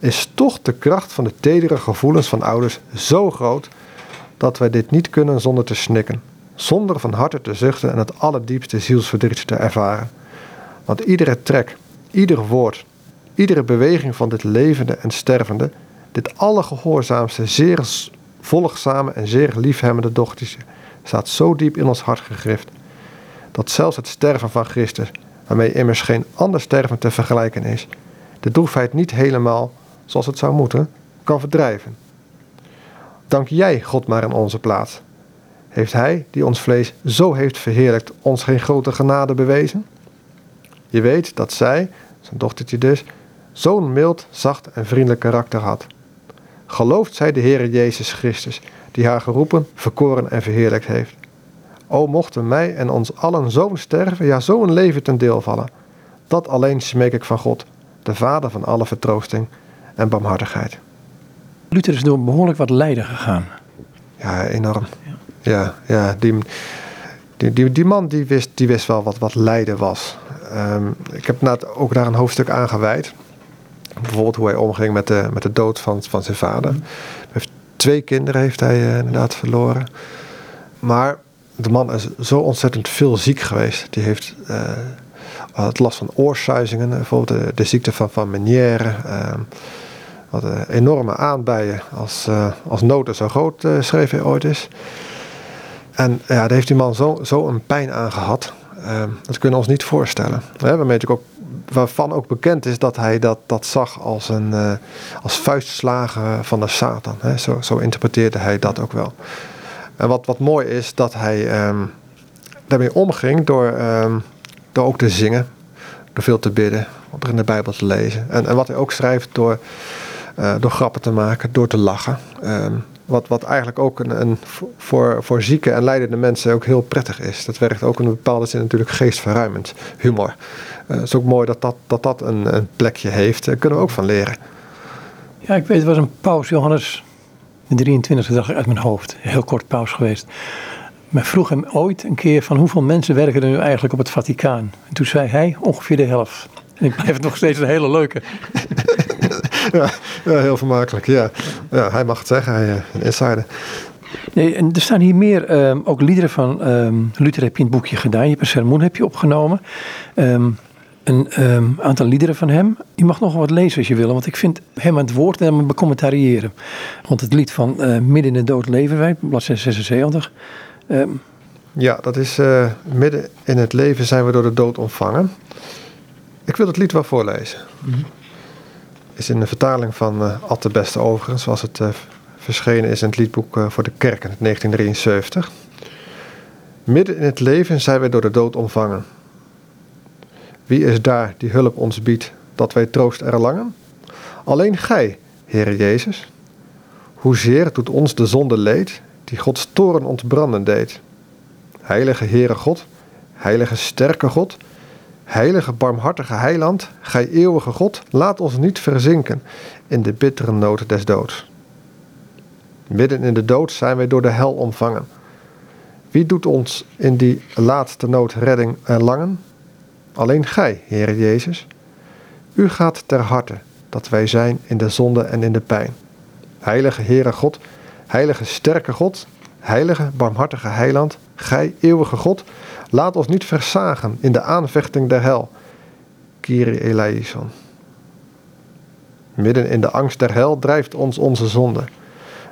[SPEAKER 2] is toch de kracht van de tedere gevoelens van ouders zo groot dat wij dit niet kunnen zonder te snikken, zonder van harte te zuchten en het allerdiepste zielsverdriet te ervaren. Want iedere trek, ieder woord, iedere beweging van dit levende en stervende, dit allergehoorzaamste, zeer volgzame en zeer liefhebbende dochtertje, staat zo diep in ons hart gegrift dat zelfs het sterven van Christus, waarmee immers geen ander sterven te vergelijken is, de droefheid niet helemaal, zoals het zou moeten, kan verdrijven. Dank jij God maar in onze plaats. Heeft Hij, die ons vlees zo heeft verheerlijkt, ons geen grote genade bewezen? Je weet dat zij, zijn dochtertje dus, zo'n mild, zacht en vriendelijk karakter had. Gelooft zij de Heere Jezus Christus, die haar geroepen, verkoren en verheerlijkt heeft. O mochten mij en ons allen zo'n sterven, ja zo'n leven ten deel vallen. Dat alleen smeek ik van God, de Vader van alle vertroosting en barmhartigheid.
[SPEAKER 1] Luther is door behoorlijk wat lijden gegaan.
[SPEAKER 2] Ja, enorm. Ja, ja, die, die, die, die, man die wist, die wist wel wat, wat lijden was. Um, ik heb net ook daar een hoofdstuk aan gewijd. Bijvoorbeeld hoe hij omging met de, met de dood van, van zijn vader. Hij heeft twee kinderen heeft hij uh, inderdaad verloren. Maar de man is zo ontzettend veel ziek geweest. Die heeft uh, had last van oorsuizingen, bijvoorbeeld de, de ziekte van, van Meniere. Uh, had enorme aanbijen als, uh, als noten zo groot, schreef hij ooit eens. En ja, daar heeft die man zo, zo een pijn aan gehad. dat kunnen we ons niet voorstellen. Hebben natuurlijk ook waarvan ook bekend is dat hij dat, dat zag als, een, uh, als vuistslagen van de Satan. Hè? Zo, zo interpreteerde hij dat ook wel. En wat, wat mooi is, dat hij um, daarmee omging door, um, door ook te zingen, door veel te bidden, door in de Bijbel te lezen. En, en wat hij ook schrijft door, uh, door grappen te maken, door te lachen. Um, wat, wat eigenlijk ook een, een, voor, voor zieke en leidende mensen ook heel prettig is. Dat werkt ook in een bepaalde zin natuurlijk geestverruimend. Humor. Uh, het is ook mooi dat dat, dat, dat een, een plekje heeft. Daar kunnen we ook van leren.
[SPEAKER 1] Ja, ik weet, het was een paus, Johannes de 23 dag uit mijn hoofd. Heel kort paus geweest. Maar vroeg hem ooit een keer van hoeveel mensen werken er nu eigenlijk op het Vaticaan? En toen zei hij ongeveer de helft. En ik blijf het nog steeds een hele leuke.
[SPEAKER 2] ja, ja, heel vermakelijk. Ja. ja, hij mag het zeggen, hij een eh, insider.
[SPEAKER 1] Nee, en er staan hier meer um, ook liederen van um, Luther heb je in het boekje gedaan. Je hebt een sermoen heb je opgenomen. Um, een aantal liederen van hem. Je mag nog wat lezen als je wil, want ik vind hem aan het woord en hem becommentariëren. Want het lied van uh, Midden in de dood leven wij, bladzijde 76. Um,
[SPEAKER 2] ja, dat is uh, Midden in het leven zijn we door de dood ontvangen. Ik wil het lied wel voorlezen. Mm -hmm. Is in de vertaling van uh, de Beste overigens, zoals het uh, verschenen is in het liedboek uh, voor de kerk in 1973. Midden in het leven zijn wij door de dood omvangen. Wie is daar die hulp ons biedt, dat wij troost erlangen? Alleen Gij, Heere Jezus. Hoezeer doet ons de zonde leed, die Gods toren ontbranden deed. Heilige Heere God, heilige sterke God, heilige barmhartige heiland, gij eeuwige God, laat ons niet verzinken in de bittere nood des doods. Midden in de dood zijn wij door de hel omvangen. Wie doet ons in die laatste nood redding erlangen? Alleen Gij, Heere Jezus. U gaat ter harte dat wij zijn in de zonde en in de pijn. Heilige Heere God, heilige sterke God, heilige barmhartige heiland, Gij eeuwige God, laat ons niet versagen in de aanvechting der hel. Kyrie eleison. Midden in de angst der hel drijft ons onze zonde.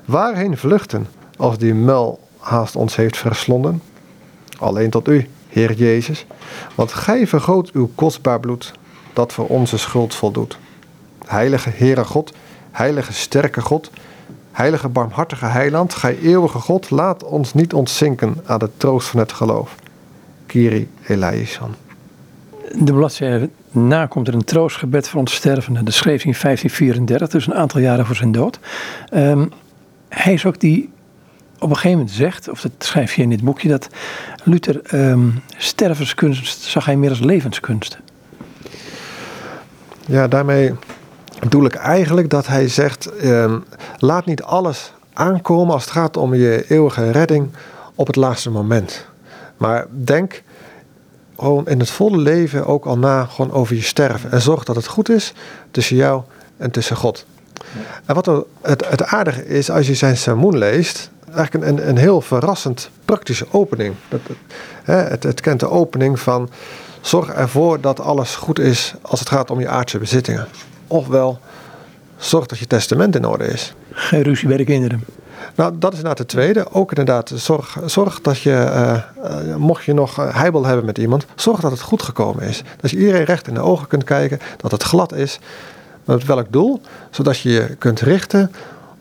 [SPEAKER 2] Waarheen vluchten als die mel haast ons heeft verslonden? Alleen tot u, Heer Jezus, want Gij vergoot uw kostbaar bloed, dat voor onze schuld voldoet. Heilige Heere God, heilige sterke God, heilige barmhartige heiland, Gij eeuwige God, laat ons niet ontzinken aan de troost van het geloof. Kiri eleison.
[SPEAKER 1] De bladzijde na komt er een troostgebed voor ons stervende. Dat schreef hij in 1534, dus een aantal jaren voor zijn dood. Um, hij is ook die op een gegeven moment zegt, of dat schrijf je in dit boekje, dat Luther um, stervenskunst zag hij meer als levenskunst.
[SPEAKER 2] Ja, daarmee bedoel ik eigenlijk dat hij zegt: um, laat niet alles aankomen als het gaat om je eeuwige redding op het laatste moment. Maar denk gewoon in het volle leven ook al na gewoon over je sterven. En zorg dat het goed is tussen jou en tussen God. En wat het, het aardige is, als je zijn sermoen leest, eigenlijk een, een heel verrassend praktische opening. Hè, het, het kent de opening van zorg ervoor dat alles goed is als het gaat om je aardse bezittingen. Ofwel, zorg dat je testament in orde is.
[SPEAKER 1] Geen ruzie bij de kinderen.
[SPEAKER 2] Nou, dat is inderdaad de tweede. Ook inderdaad, zorg, zorg dat je, uh, uh, mocht je nog uh, heibel hebben met iemand, zorg dat het goed gekomen is. Dat je iedereen recht in de ogen kunt kijken, dat het glad is. Met welk doel? Zodat je je kunt richten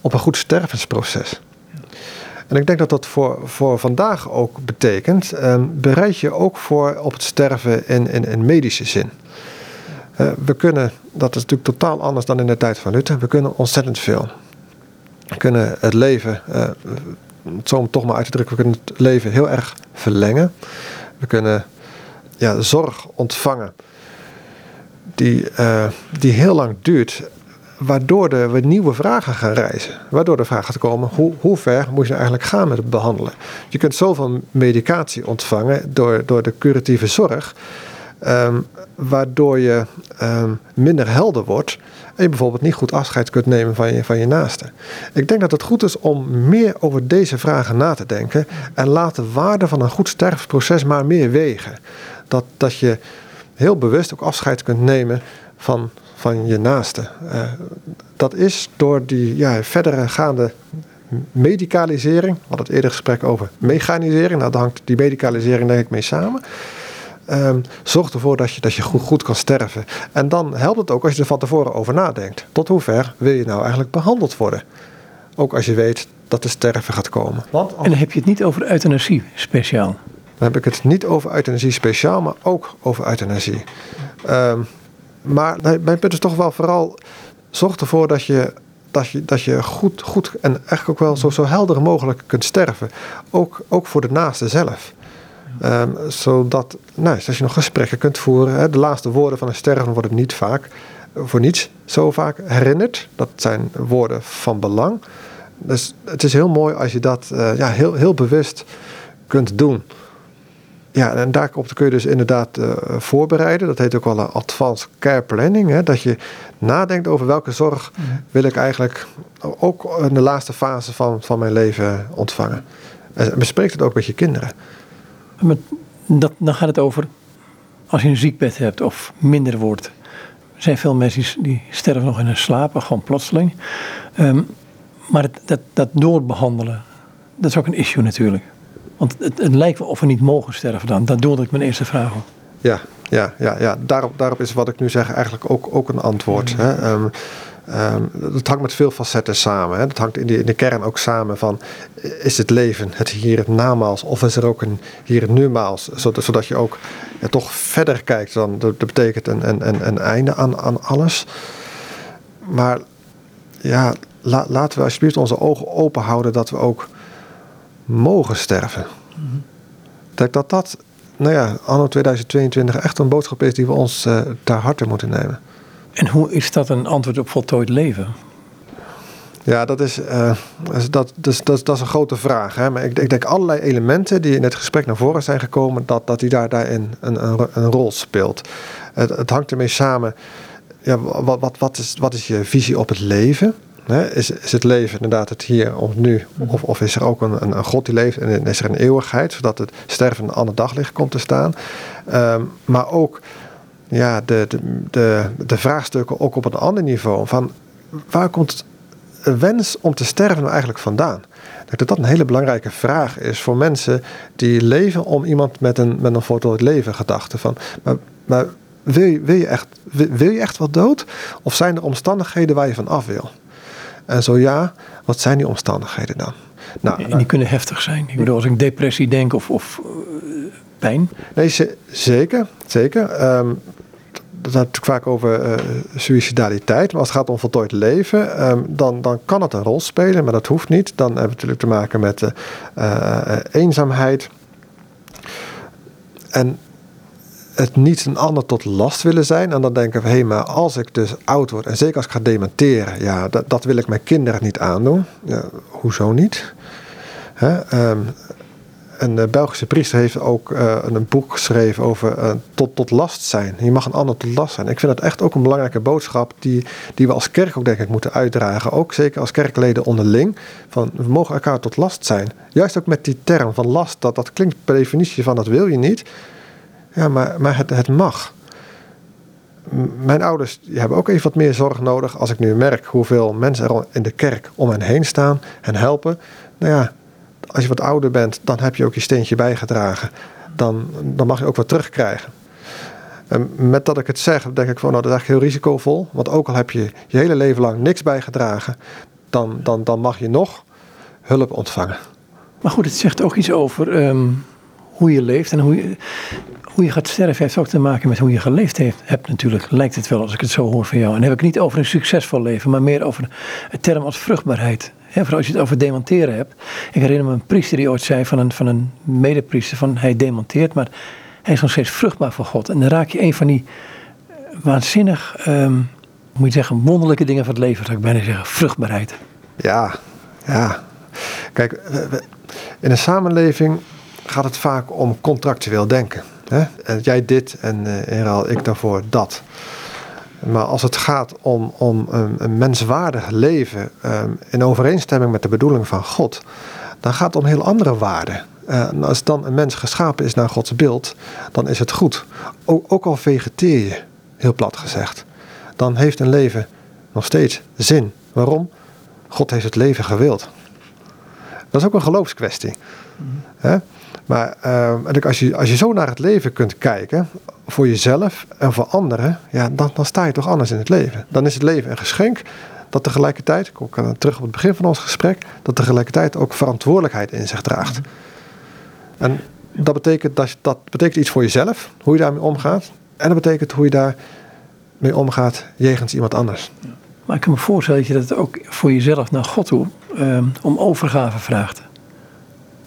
[SPEAKER 2] op een goed stervensproces. En ik denk dat dat voor, voor vandaag ook betekent, bereid je ook voor op het sterven in, in, in medische zin. we kunnen, dat is natuurlijk totaal anders dan in de tijd van Luther, we kunnen ontzettend veel. Kunnen het leven, uh, zo toch maar uit te drukken, we kunnen het leven heel erg verlengen. We kunnen ja, zorg ontvangen die, uh, die heel lang duurt, waardoor er we nieuwe vragen gaan reizen. Waardoor de vraag gaat komen, hoe, hoe ver moet je nou eigenlijk gaan met het behandelen? Je kunt zoveel medicatie ontvangen door, door de curatieve zorg, um, waardoor je um, minder helder wordt en je bijvoorbeeld niet goed afscheid kunt nemen van je, van je naaste. Ik denk dat het goed is om meer over deze vragen na te denken en laat de waarde van een goed sterfproces maar meer wegen. Dat, dat je heel bewust ook afscheid kunt nemen van, van je naaste. Uh, dat is door die ja, verdere gaande medicalisering, we hadden het eerder gesprek over mechanisering, nou daar hangt die medicalisering denk ik mee samen. Um, zorg ervoor dat je, dat je goed, goed kan sterven. En dan helpt het ook als je er van tevoren over nadenkt. Tot hoever wil je nou eigenlijk behandeld worden? Ook als je weet dat de sterven gaat komen.
[SPEAKER 1] Want En dan heb je het niet over euthanasie speciaal?
[SPEAKER 2] Dan heb ik het niet over euthanasie speciaal, maar ook over euthanasie. Um, maar mijn punt is toch wel vooral... zorg ervoor dat je dat je, dat je goed, goed en eigenlijk ook wel zo, zo helder mogelijk kunt sterven. Ook, ook voor de naaste zelf. Um, zodat, nou, als je nog gesprekken kunt voeren, hè, de laatste woorden van een sterven worden niet vaak, voor niets zo vaak herinnerd. Dat zijn woorden van belang. Dus het is heel mooi als je dat uh, ja, heel, heel bewust kunt doen. Ja, en daarop kun je dus inderdaad uh, voorbereiden. Dat heet ook wel een advanced care planning. Hè? Dat je nadenkt over welke zorg wil ik eigenlijk ook in de laatste fase van, van mijn leven ontvangen. En bespreek het ook met je kinderen.
[SPEAKER 1] Maar dat, dan gaat het over als je een ziekbed hebt of minder wordt. Er zijn veel mensen die sterven nog in hun slaap, gewoon plotseling. Um, maar het, dat, dat doorbehandelen, dat is ook een issue natuurlijk. Want het, het, lijkt wel of we niet mogen sterven dan. Dat doelde ik mijn eerste vraag op.
[SPEAKER 2] Ja, ja, ja, ja. Daarop, daarop is wat ik nu zeg eigenlijk ook, ook een antwoord. Hè? Um, Um, dat hangt met veel facetten samen. Hè. Dat hangt in de, in de kern ook samen van... is het leven het hier het namaals of is er ook een hier het numaals? Zodat, zodat je ook ja, toch verder kijkt dan... dat betekent een, een, een einde aan, aan alles. Maar ja, laten we alsjeblieft onze ogen open houden... dat we ook mogen sterven. Mm Dat dat, dat nou ja, anno 2022 echt een boodschap is... die we ons uh, ter harte moeten nemen.
[SPEAKER 1] En hoe is dat een antwoord op voltooid leven?
[SPEAKER 2] Ja, dat is, uh, dat, dus, dat, dat is een grote vraag. Hè? Maar ik, ik, denk allerlei elementen die in het gesprek naar voren zijn gekomen, dat, dat die daar, daarin een, een, een rol speelt. Het, het hangt ermee samen. Ja, wat, wat, wat, is, wat is je visie op het leven? Is, is het leven inderdaad het hier of nu? Of, of is er ook een, een, een, God die leeft en is er een eeuwigheid, zodat het sterven een ander daglicht komt te staan? Um, maar ook ja, de, de, de, de vraagstukken ook op een ander niveau. Van waar komt een wens om te sterven nou eigenlijk vandaan? Dat dat een hele belangrijke vraag is voor mensen die leven om iemand met een, met een voltooid leven gedachte. Van, maar, maar wil, je, wil, je echt, wil je echt wel dood? Of zijn er omstandigheden waar je van af wil? En zo ja, wat zijn die omstandigheden dan?
[SPEAKER 1] Nou, en die kunnen heftig zijn. Ik bedoel, als ik depressie denk of, of uh, pijn.
[SPEAKER 2] Nee, zeker. zeker. Um, dat gaat natuurlijk vaak over uh, suicidaliteit. Maar als het gaat om voltooid leven, um, dan, dan kan het een rol spelen, maar dat hoeft niet. Dan hebben we natuurlijk te maken met uh, uh, eenzaamheid. En het niet een ander tot last willen zijn. En dan denken we, hé, hey, maar als ik dus oud word, en zeker als ik ga dementeren, ja, dat, dat wil ik mijn kinderen niet aandoen. Ja, hoezo niet? Hè? Um, een Belgische priester heeft ook uh, een boek geschreven over uh, tot, tot last zijn. Je mag een ander tot last zijn. Ik vind dat echt ook een belangrijke boodschap die, die we als kerk ook denk ik moeten uitdragen. Ook zeker als kerkleden onderling. Van we mogen elkaar tot last zijn. Juist ook met die term van last. Dat, dat klinkt per definitie van dat wil je niet. Ja, maar, maar het, het mag. Mijn ouders die hebben ook even wat meer zorg nodig. Als ik nu merk hoeveel mensen er in de kerk om hen heen staan en helpen. Nou ja, als je wat ouder bent, dan heb je ook je steentje bijgedragen. Dan, dan mag je ook wat terugkrijgen. En met dat ik het zeg, denk ik van nou, dat is eigenlijk heel risicovol. Want ook al heb je je hele leven lang niks bijgedragen, dan, dan, dan mag je nog hulp ontvangen.
[SPEAKER 1] Maar goed, het zegt ook iets over ehm, hoe je leeft en hoe je, hoe je gaat sterven heeft ook te maken met hoe je geleefd hebt natuurlijk, lijkt het wel als ik het zo hoor van jou. En dan heb ik niet over een succesvol leven, maar meer over een term als vruchtbaarheid. He, vooral als je het over demonteren hebt. Ik herinner me een priester die ooit zei van een, van een medepriester van hij demonteert, maar hij is nog steeds vruchtbaar voor God. En dan raak je een van die waanzinnig, um, moet je zeggen, wonderlijke dingen van het leven, zou ik bijna zeggen, vruchtbaarheid.
[SPEAKER 2] Ja, ja. Kijk, in een samenleving gaat het vaak om contractueel denken. Hè? Jij dit en uh, ik daarvoor dat. Maar als het gaat om, om een, een menswaardig leven um, in overeenstemming met de bedoeling van God, dan gaat het om heel andere waarden. Uh, als dan een mens geschapen is naar Gods beeld, dan is het goed. Ook, ook al vegeteer je, heel plat gezegd, dan heeft een leven nog steeds zin. Waarom? God heeft het leven gewild. Dat is ook een geloofskwestie. Mm. Maar uh, als, je, als je zo naar het leven kunt kijken, voor jezelf en voor anderen, ja, dan, dan sta je toch anders in het leven. Dan is het leven een geschenk dat tegelijkertijd, ik kom terug op het begin van ons gesprek, dat tegelijkertijd ook verantwoordelijkheid in zich draagt. En dat betekent, dat, dat betekent iets voor jezelf, hoe je daarmee omgaat. En dat betekent hoe je daarmee omgaat jegens iemand anders.
[SPEAKER 1] Maar ik kan me voorstellen dat je dat ook voor jezelf naar God toe um, om overgave vraagt.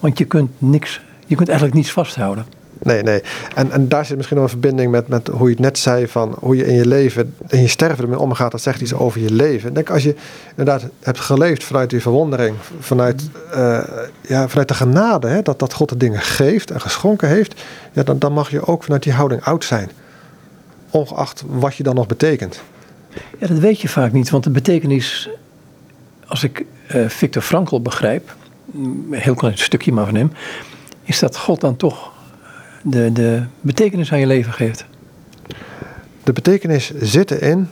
[SPEAKER 1] Want je kunt niks je kunt eigenlijk niets vasthouden.
[SPEAKER 2] Nee, nee. En, en daar zit misschien nog een verbinding met, met hoe je het net zei: van hoe je in je leven, in je sterven ermee omgaat. Dat zegt iets over je leven. Ik denk als je inderdaad hebt geleefd vanuit die verwondering, vanuit, uh, ja, vanuit de genade, hè, dat, dat God de dingen geeft en geschonken heeft, ja, dan, dan mag je ook vanuit die houding oud zijn. Ongeacht wat je dan nog betekent.
[SPEAKER 1] Ja, dat weet je vaak niet, want de betekenis, als ik uh, Victor Frankl begrijp, een heel klein stukje maar van hem is dat God dan toch de, de betekenis aan je leven geeft.
[SPEAKER 2] De betekenis zit erin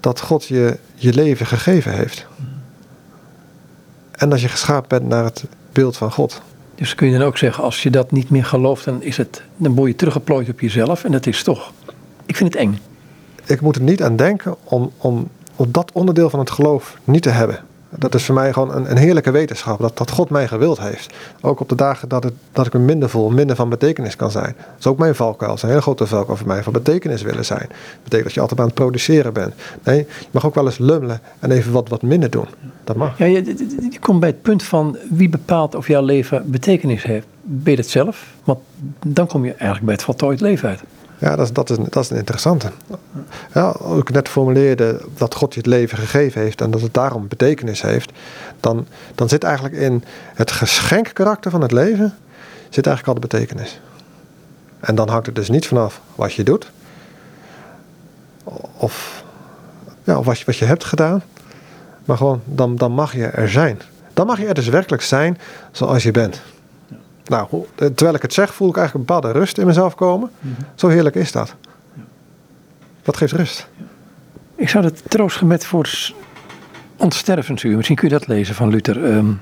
[SPEAKER 2] dat God je je leven gegeven heeft. En dat je geschapen bent naar het beeld van God.
[SPEAKER 1] Dus kun je dan ook zeggen, als je dat niet meer gelooft, dan, is het, dan word je teruggeplooid op jezelf. En dat is toch, ik vind het eng.
[SPEAKER 2] Ik moet er niet aan denken om, om, op dat onderdeel van het geloof niet te hebben. Dat is voor mij gewoon een, een, heerlijke wetenschap. Dat, dat God mij gewild heeft. Ook op de dagen dat, het, dat ik me minder voel, minder van betekenis kan zijn. Dat is ook mijn valkuil. Dat een hele grote valkuil voor mij. Van betekenis willen zijn. Dat betekent dat je altijd aan het produceren bent. Nee, je mag ook wel eens lummelen en even wat, wat minder doen. Dat mag.
[SPEAKER 1] Ja, je, je komt bij het punt van wie bepaalt of jouw leven betekenis heeft. Ben je het zelf? Want dan kom je eigenlijk bij het voltooid leven uit.
[SPEAKER 2] Ja, dat is, dat is, dat is een interessante. Ja, als ik net formuleerde dat God je het leven gegeven heeft en dat het daarom betekenis heeft, dan, dan zit eigenlijk in het geschenkkarakter van het leven, zit eigenlijk al de betekenis. En dan hangt het dus niet vanaf wat je doet, of, ja, of wat, je, wat je hebt gedaan, maar gewoon dan, dan mag je er zijn. Dan mag je er dus werkelijk zijn zoals je bent. Nou, terwijl ik het zeg, voel ik eigenlijk een bepaalde rust in mezelf komen. Mhm. Zo heerlijk is dat. Dat geeft rust.
[SPEAKER 1] Ik zou het troostgebed voor ontstervensuur, misschien kun je dat lezen van Luther, um,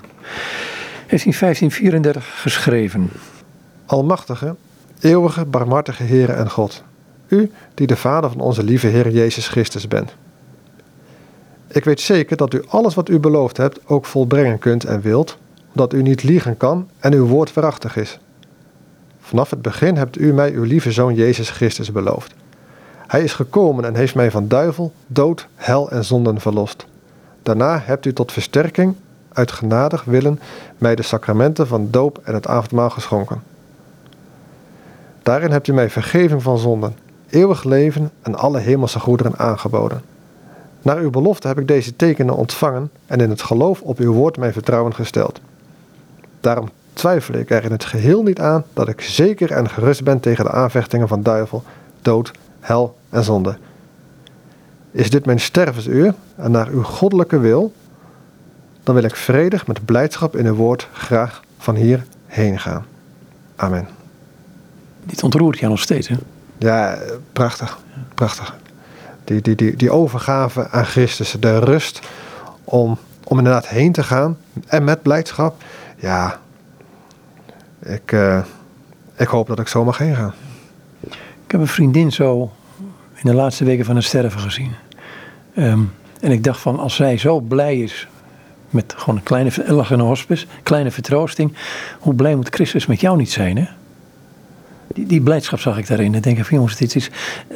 [SPEAKER 1] heeft in 1534 geschreven.
[SPEAKER 2] Almachtige, eeuwige, barmhartige Heere en God, u die de Vader van onze lieve Heer Jezus Christus bent. Ik weet zeker dat u alles wat u beloofd hebt ook volbrengen kunt en wilt, dat u niet liegen kan en uw woord waarachtig is. Vanaf het begin hebt u mij uw lieve zoon Jezus Christus beloofd. Hij is gekomen en heeft mij van duivel, dood, hel en zonden verlost. Daarna hebt u tot versterking, uit genadig willen, mij de sacramenten van doop en het avondmaal geschonken. Daarin hebt u mij vergeving van zonden, eeuwig leven en alle hemelse goederen aangeboden. Naar uw belofte heb ik deze tekenen ontvangen en in het geloof op uw woord mijn vertrouwen gesteld. Daarom twijfel ik er in het geheel niet aan dat ik zeker en gerust ben tegen de aanvechtingen van duivel, dood, hel en zonde. Is dit mijn stervensuur en naar uw goddelijke wil, dan wil ik vredig met blijdschap in uw woord graag van hier heen gaan. Amen.
[SPEAKER 1] Dit ontroert jou nog steeds, hè?
[SPEAKER 2] Ja, prachtig. Prachtig. Die, die, die, die overgave aan Christus, de rust om, om inderdaad heen te gaan en met blijdschap ja, ik, uh, ik hoop dat ik zo mag heen gaan.
[SPEAKER 1] Ik heb een vriendin zo in de laatste weken van het sterven gezien. Um, en ik dacht van, als zij zo blij is met gewoon een kleine, lag een kleine vertroosting. Hoe blij moet Christus met jou niet zijn, hè? Die, die blijdschap zag ik daarin. En denk ik jongens, dit is,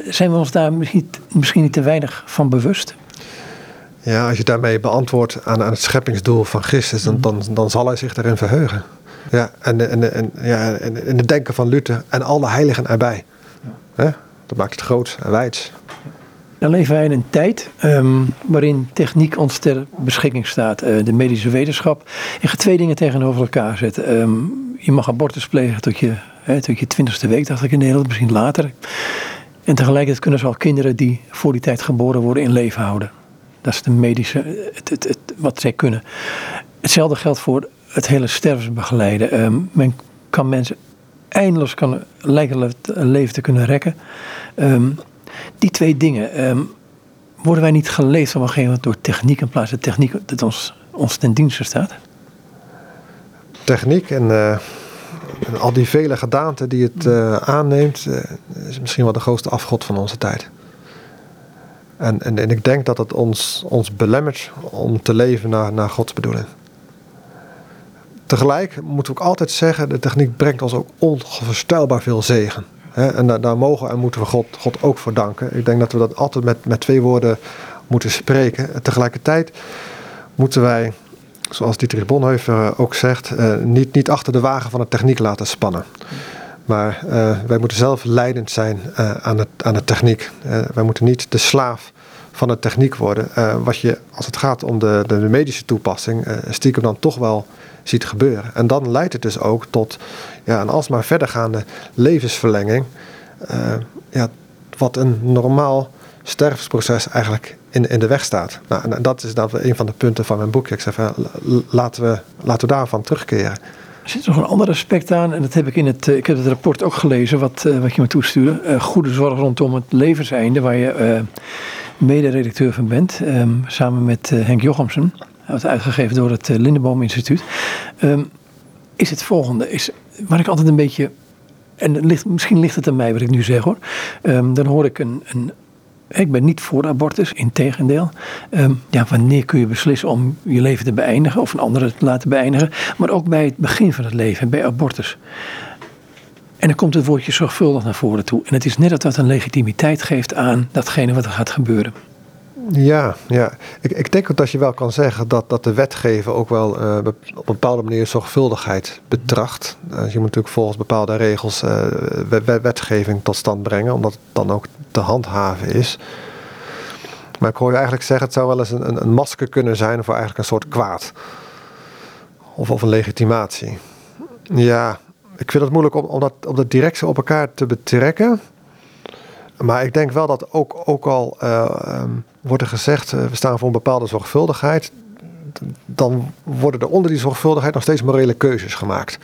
[SPEAKER 1] zijn we ons daar misschien, misschien niet te weinig van bewust?
[SPEAKER 2] Ja, als je daarmee beantwoordt aan, aan het scheppingsdoel van Christus, dan, dan, dan zal hij zich daarin verheugen. Ja, en, en, en, ja, en, en het denken van Luther en alle heiligen erbij. Ja. Dat maakt het groot en wijd.
[SPEAKER 1] Dan leven wij in een tijd um, waarin techniek ons ter beschikking staat. Uh, de medische wetenschap. Je gaat twee dingen tegenover elkaar zetten. Um, je mag abortus plegen tot je, hè, tot je twintigste week, dacht ik in Nederland, misschien later. En tegelijkertijd kunnen ze al kinderen die voor die tijd geboren worden in leven houden. Dat is de medische, het, het, het, wat zij kunnen. Hetzelfde geldt voor het hele stervensbegeleiden. Um, men kan mensen eindeloos kan, lijken een leven te kunnen rekken. Um, die twee dingen, um, worden wij niet geleefd op een gegeven moment door techniek in plaats van techniek dat ons, ons ten dienste staat?
[SPEAKER 2] Techniek en, uh, en al die vele gedaanten die het uh, aanneemt, uh, is misschien wel de grootste afgod van onze tijd. En, en, en ik denk dat het ons, ons belemmert om te leven naar, naar Gods bedoeling. Tegelijk moeten we ook altijd zeggen, de techniek brengt ons ook onvoorstelbaar veel zegen. En daar, daar, mogen en moeten we God, God ook voor danken. Ik denk dat we dat altijd met, met twee woorden moeten spreken. Tegelijkertijd moeten wij, zoals Dietrich Bonhoeffer ook zegt, eh, niet, niet achter de wagen van de techniek laten spannen. Maar uh, wij moeten zelf leidend zijn uh, aan, het, aan de techniek. Uh, wij moeten niet de slaaf van de techniek worden. wat je, als het gaat om de, de, de medische toepassing, stiekem dan toch wel ziet gebeuren. En dan leidt het dus ook tot ja, een alsmaar verdergaande levensverlenging. ja, wat een normaal sterfsproces eigenlijk in, in de weg staat. Nou, dat is dan een van de punten van mijn boekje. Ik zeg laten, we, laten we daarvan terugkeren.
[SPEAKER 1] Er zit nog een ander aspect aan, en dat heb ik in het, eh, ik heb het rapport ook gelezen, wat, uh, wat je me toestuurde. Uh, goede zorg rondom het levenseinde, waar je uh, mede-redacteur van bent, um, samen met Henk Jochemsen. Uitgegeven door het Lindeboom Instituut. Um, is het volgende, is, waar ik altijd een beetje, en ligt, misschien ligt het aan mij wat ik nu zeg hoor. Um, dan hoor ik een, een Ik ben niet voor abortus, integendeel. Um, ja, wanneer kun je beslissen om je leven te beëindigen of een andere te laten beëindigen? Maar ook bij het begin van het leven, bij abortus. En dan komt het woordje zorgvuldig naar voren toe. En het is net dat dat een legitimiteit geeft aan datgene wat er gaat gebeuren.
[SPEAKER 2] Ja, ja. Ik, ik denk dat je wel kan zeggen dat, dat de wetgever ook wel uh, op een bepaalde manier zorgvuldigheid betracht. Uh, je moet natuurlijk volgens bepaalde regels uh, wetgeving tot stand brengen, omdat het dan ook te handhaven is. Maar ik hoor je eigenlijk zeggen, het zou wel eens een, een, een masker kunnen zijn voor eigenlijk een soort kwaad. Of, of een legitimatie. Ja, ik vind het moeilijk om, om, dat, om dat direct op elkaar te betrekken. Maar ik denk wel dat ook, ook al uh, wordt er gezegd, uh, we staan voor een bepaalde zorgvuldigheid, dan worden er onder die zorgvuldigheid nog steeds morele keuzes gemaakt.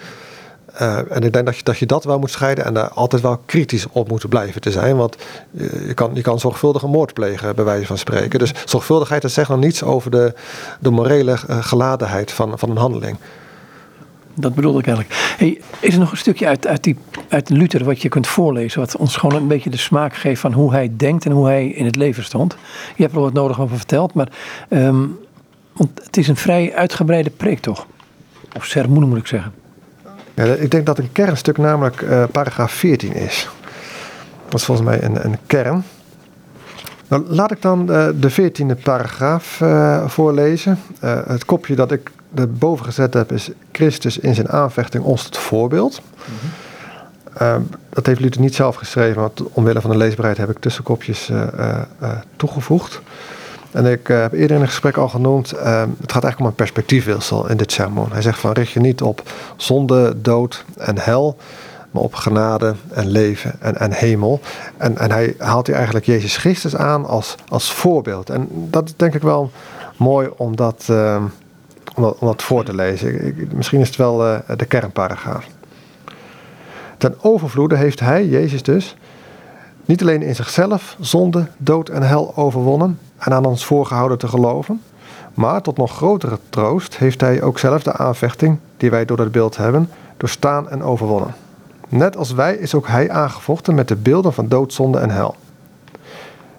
[SPEAKER 2] Uh, en ik denk dat je, dat je dat wel moet scheiden en daar altijd wel kritisch op moet blijven te zijn. Want je kan, je kan zorgvuldig een moord plegen, bij wijze van spreken. Dus zorgvuldigheid dat zegt nog niets over de, de morele geladenheid van, van een handeling.
[SPEAKER 1] Dat bedoelde ik eigenlijk. Is er nog een stukje uit, uit, die, uit Luther wat je kunt voorlezen, wat ons gewoon een beetje de smaak geeft van hoe hij denkt en hoe hij in het leven stond? Je hebt er wat nodig over verteld, maar um, want het is een vrij uitgebreide preek toch? Of sermoen moet ik zeggen.
[SPEAKER 2] Ja, ik denk dat een kernstuk namelijk uh, paragraaf 14 is. Dat is volgens mij een, een kern. Nou, laat ik dan uh, de veertiende paragraaf uh, voorlezen. het kopje dat ik boven gezet heb is Christus in zijn aanvechting ons tot voorbeeld. Mm dat heeft Luther niet zelf geschreven, maar omwille van de leesbaarheid heb ik tussenkopjes uh, uh, toegevoegd. En ik heb eerder in een gesprek al genoemd, ehm, het gaat eigenlijk om een perspectiefwissel in dit sermon. Hij zegt van richt je niet op zonde, dood en hel, maar op genade en leven en, en hemel. En, en hij haalt hier eigenlijk Jezus Christus aan als, als voorbeeld. En dat is denk ik wel mooi om dat ehm, om dat, voor te lezen. Ik, misschien is het wel uh, de kernparagraaf. Ten overvloede heeft hij, Jezus dus, niet alleen in zichzelf zonde, dood en hel overwonnen en aan ons voorgehouden te geloven, maar tot nog grotere troost heeft hij ook zelf de aanvechting die wij door dat beeld hebben, doorstaan en overwonnen. Net als wij is ook hij aangevochten met de beelden van dood, zonde en hel.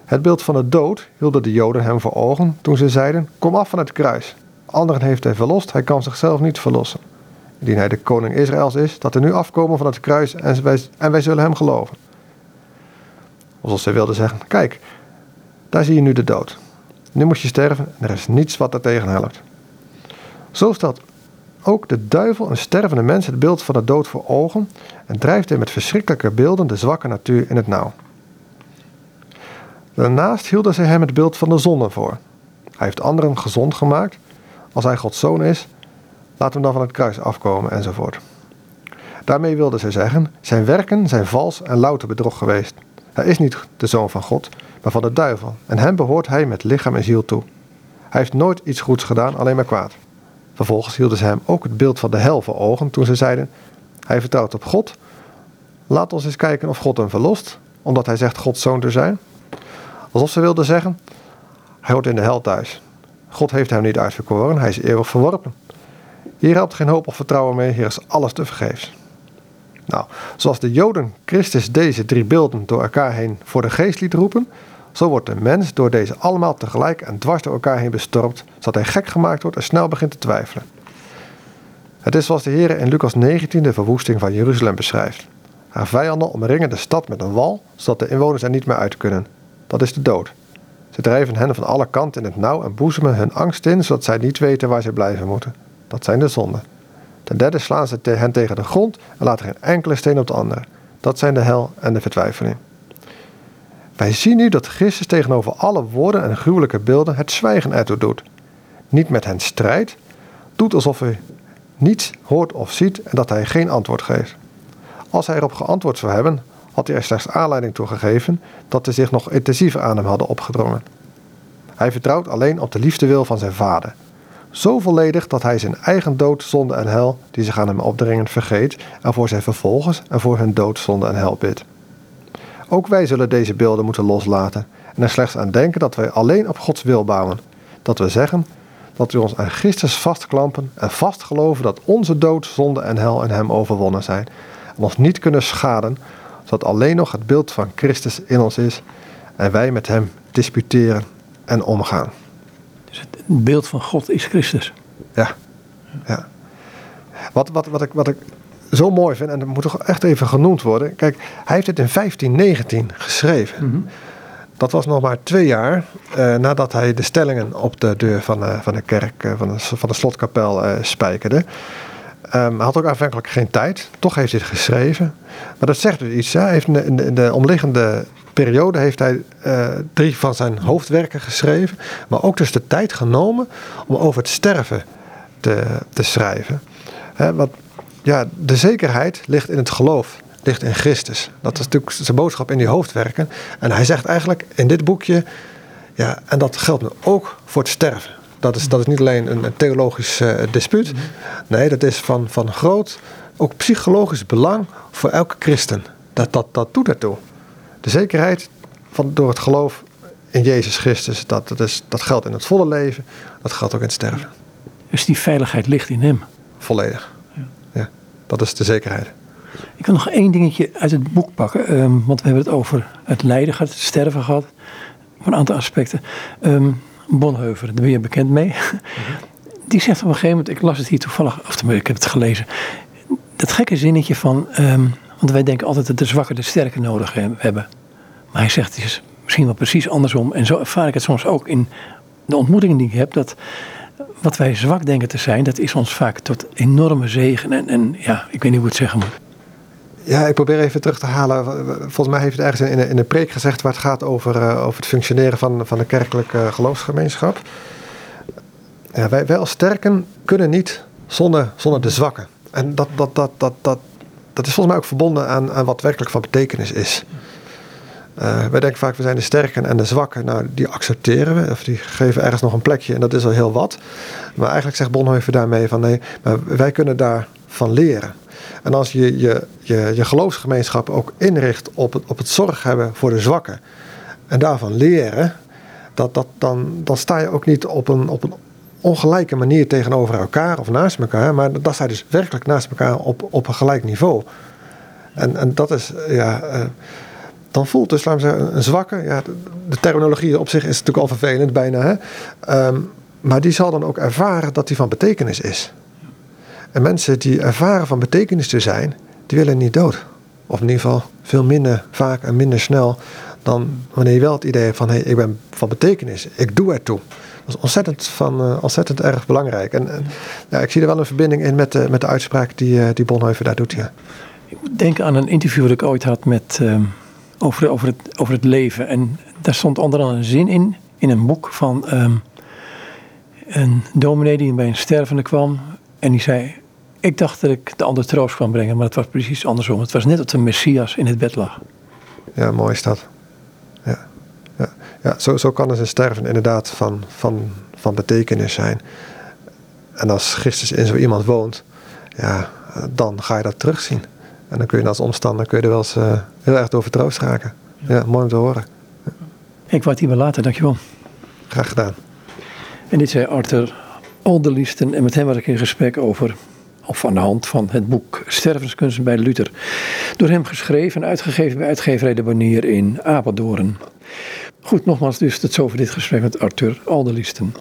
[SPEAKER 2] Het beeld van de dood hielden de Joden hem voor ogen toen ze zeiden: Kom af van het kruis. Anderen heeft hij verlost, hij kan zichzelf niet verlossen. Indien hij de koning Israëls is, dat er nu afkomen van het kruis en wij, en wij zullen hem geloven. Alsof zij wilde zeggen, kijk, daar zie je nu de dood. Nu moet je sterven en er is niets wat er tegen helpt. Zo stelt ook de duivel een stervende mens het beeld van de dood voor ogen en drijft hij met verschrikkelijke beelden de zwakke natuur in het nauw. Daarnaast hielden zij hem het beeld van de zonde voor. Hij heeft anderen gezond gemaakt als hij Gods zoon is, laat hem dan van het kruis afkomen enzovoort. Daarmee wilde ze zeggen, zijn werken zijn vals en louter bedrog geweest. Hij is niet de zoon van God, maar van de duivel, en hem behoort hij met lichaam en ziel toe. Hij heeft nooit iets goeds gedaan, alleen maar kwaad. Vervolgens hielden ze hem ook het beeld van de hel voor ogen toen ze zeiden: Hij vertrouwt op God. Laat ons eens kijken of God hem verlost, omdat hij zegt Gods zoon te zijn. Alsof ze wilden zeggen: Hij hoort in de hel thuis. God heeft hem niet uitverkoren, hij is eeuwig verworpen. Hier helpt geen hoop of vertrouwen mee, hier is alles te vergeefs. Nou, zoals de Joden Christus deze drie beelden door elkaar heen voor de geest liet roepen, zo wordt de mens door deze allemaal tegelijk en dwars door elkaar heen bestormd, zodat hij gek gemaakt wordt en snel begint te twijfelen. Het is zoals de Heer in Lucas 19 de verwoesting van Jeruzalem beschrijft. Haar vijanden omringen de stad met een wal, zodat de inwoners er niet meer uit kunnen. Dat is de dood. Ze drijven hen van alle kanten in het nauw en boezemen hun angst in, zodat zij niet weten waar ze blijven moeten. Dat zijn de zonden. Ten derde slaan ze hen tegen de grond en laten geen enkele steen op de andere. Dat zijn de hel en de vertwijfeling. Wij zien nu dat Christus tegenover alle woorden en gruwelijke beelden het zwijgen ertoe doet. Niet met hen strijdt, doet alsof hij niets hoort of ziet en dat hij geen antwoord geeft. Als hij erop geantwoord zou hebben, had hij er slechts aanleiding toe gegeven dat ze zich nog intensiever aan hem hadden opgedrongen. Hij vertrouwt alleen op de liefdewil van zijn vader. Zo volledig dat hij zijn eigen dood, zonde en hel, die zich aan hem opdringen, vergeet en voor zijn vervolgers en voor hun dood, zonde en hel bidt. Ook wij zullen deze beelden moeten loslaten en er slechts aan denken dat wij alleen op Gods wil bouwen. Dat we zeggen dat we ons aan Christus vastklampen en vastgeloven dat onze dood, zonde en hel in hem overwonnen zijn en ons niet kunnen schaden zodat alleen nog het beeld van Christus in ons is en wij met hem disputeren en omgaan.
[SPEAKER 1] Dus het beeld van God is Christus.
[SPEAKER 2] Ja, ja. Wat, wat, wat, ik, wat ik zo mooi vind, en dat moet toch echt even genoemd worden. Kijk, hij heeft het in 1519 geschreven. Dat was nog maar twee jaar eh, nadat hij de stellingen op de deur van, uh, van de kerk, uh, van, de, van de slotkapel spijkerde. Um, hij had ook aanvankelijk geen tijd, toch heeft hij het geschreven. Maar dat zegt dus iets. Hè? Hij heeft in, de, omliggende periode heeft hij drie van zijn hoofdwerken geschreven. Maar ook dus de tijd genomen om over het sterven te, te schrijven. Hè, wat, ja, de zekerheid ligt in het geloof, ligt in Christus. Dat is natuurlijk zijn boodschap in die hoofdwerken. En hij zegt eigenlijk in dit boekje, ja, en dat geldt nu ook voor het sterven. Dat is, dat is niet alleen een, een theologisch uh, dispuut. Nee, dat is van, van groot, ook psychologisch belang voor elke christen. Dat, dat, dat doet ertoe. De zekerheid van, door het geloof in Jezus Christus, dat, dat, is, dat geldt in het volle leven, dat geldt ook in het sterven.
[SPEAKER 1] Dus die veiligheid ligt in hem?
[SPEAKER 2] Volledig. Ja. ja dat is de zekerheid.
[SPEAKER 1] Ik wil nog één dingetje uit het boek pakken. Um, want we hebben het over het lijden gehad, het sterven gehad. Een aantal aspecten. Um, Bonheuver, daar ben je bekend mee. Die zegt op een gegeven moment, ik las het hier toevallig, of ik heb het gelezen. Dat gekke zinnetje van, um, want wij denken altijd dat de zwakken de sterke nodig hebben. Maar hij zegt, het is misschien wel precies andersom. En zo ervaar ik het soms ook in de ontmoetingen die ik heb. Dat wat wij zwak denken te zijn, dat is ons vaak tot enorme zegen. En, en ja, ik weet niet hoe ik het zeggen moet.
[SPEAKER 2] Ja, ik probeer even terug te halen. Volgens mij heeft het ergens in, in een preek gezegd waar het gaat over, uh, over het functioneren van, van de kerkelijke geloofsgemeenschap. Ja, wij, wij als sterken kunnen niet zonder, zonder de zwakken. En dat, dat, dat, dat, dat, dat is volgens mij ook verbonden aan, aan wat werkelijk van betekenis is. Uh, wij denken vaak, we zijn de sterken en de zwakken. Nou, die accepteren we. Of die geven ergens nog een plekje en dat is al heel wat. Maar eigenlijk zegt Bonhoeffer daarmee van nee, maar wij kunnen daarvan leren. En als je je, je, je geloofsgemeenschap ook inricht op het, op het zorg hebben voor de zwakken. En daarvan leren. Dat, dat, dan, dan sta je ook niet op een, op een ongelijke manier tegenover elkaar of naast elkaar. Maar dan sta je dus werkelijk naast elkaar op, op een gelijk niveau. En, en dat is, ja... Uh, dan voelt dus, laten we zeggen, een zwakke. Ja, de terminologie op zich is natuurlijk al vervelend bijna. Hè? Um, maar die zal dan ook ervaren dat die van betekenis is. En mensen die ervaren van betekenis te zijn, die willen niet dood. Of in ieder geval veel minder vaak en minder snel dan wanneer je wel het idee hebt van hé, hey, ik ben van betekenis, ik doe ertoe. Dat is ontzettend, van, uh, ontzettend erg belangrijk. En, en ja, ik zie er wel een verbinding in met de, met de uitspraak die, uh, die Bonhoeffer daar doet. Ja.
[SPEAKER 1] Ik moet denken aan een interview dat ik ooit had met, uh, over, over, het, over het leven. En daar stond onder andere een zin in, in een boek van um, een dominee die bij een stervende kwam. En die zei, ik dacht dat ik de ander troost kwam brengen, maar het was precies andersom. Het was net dat de Messias in het bed lag.
[SPEAKER 2] Ja, mooi is dat. Ja, ja. ja zo, zo kan dus een sterven inderdaad van, van, van betekenis zijn. En als Christus in zo iemand woont, ja, dan ga je dat terugzien. En dan kun je als omstander kun je er wel eens uh, heel erg door vertroost raken. Ja, mooi om te horen. Ja.
[SPEAKER 1] Ik wou het hierbij laten, dankjewel.
[SPEAKER 2] Graag gedaan.
[SPEAKER 1] En dit zei Arthur Alderliesten en met hem was ik in gesprek over of aan de hand van het boek Stervenskunsten bij Luther. Door hem geschreven en uitgegeven bij uitgeverij De Banier in Apeldoorn. Goed, nogmaals dus tot zover dit gesprek met Arthur Alderliesten.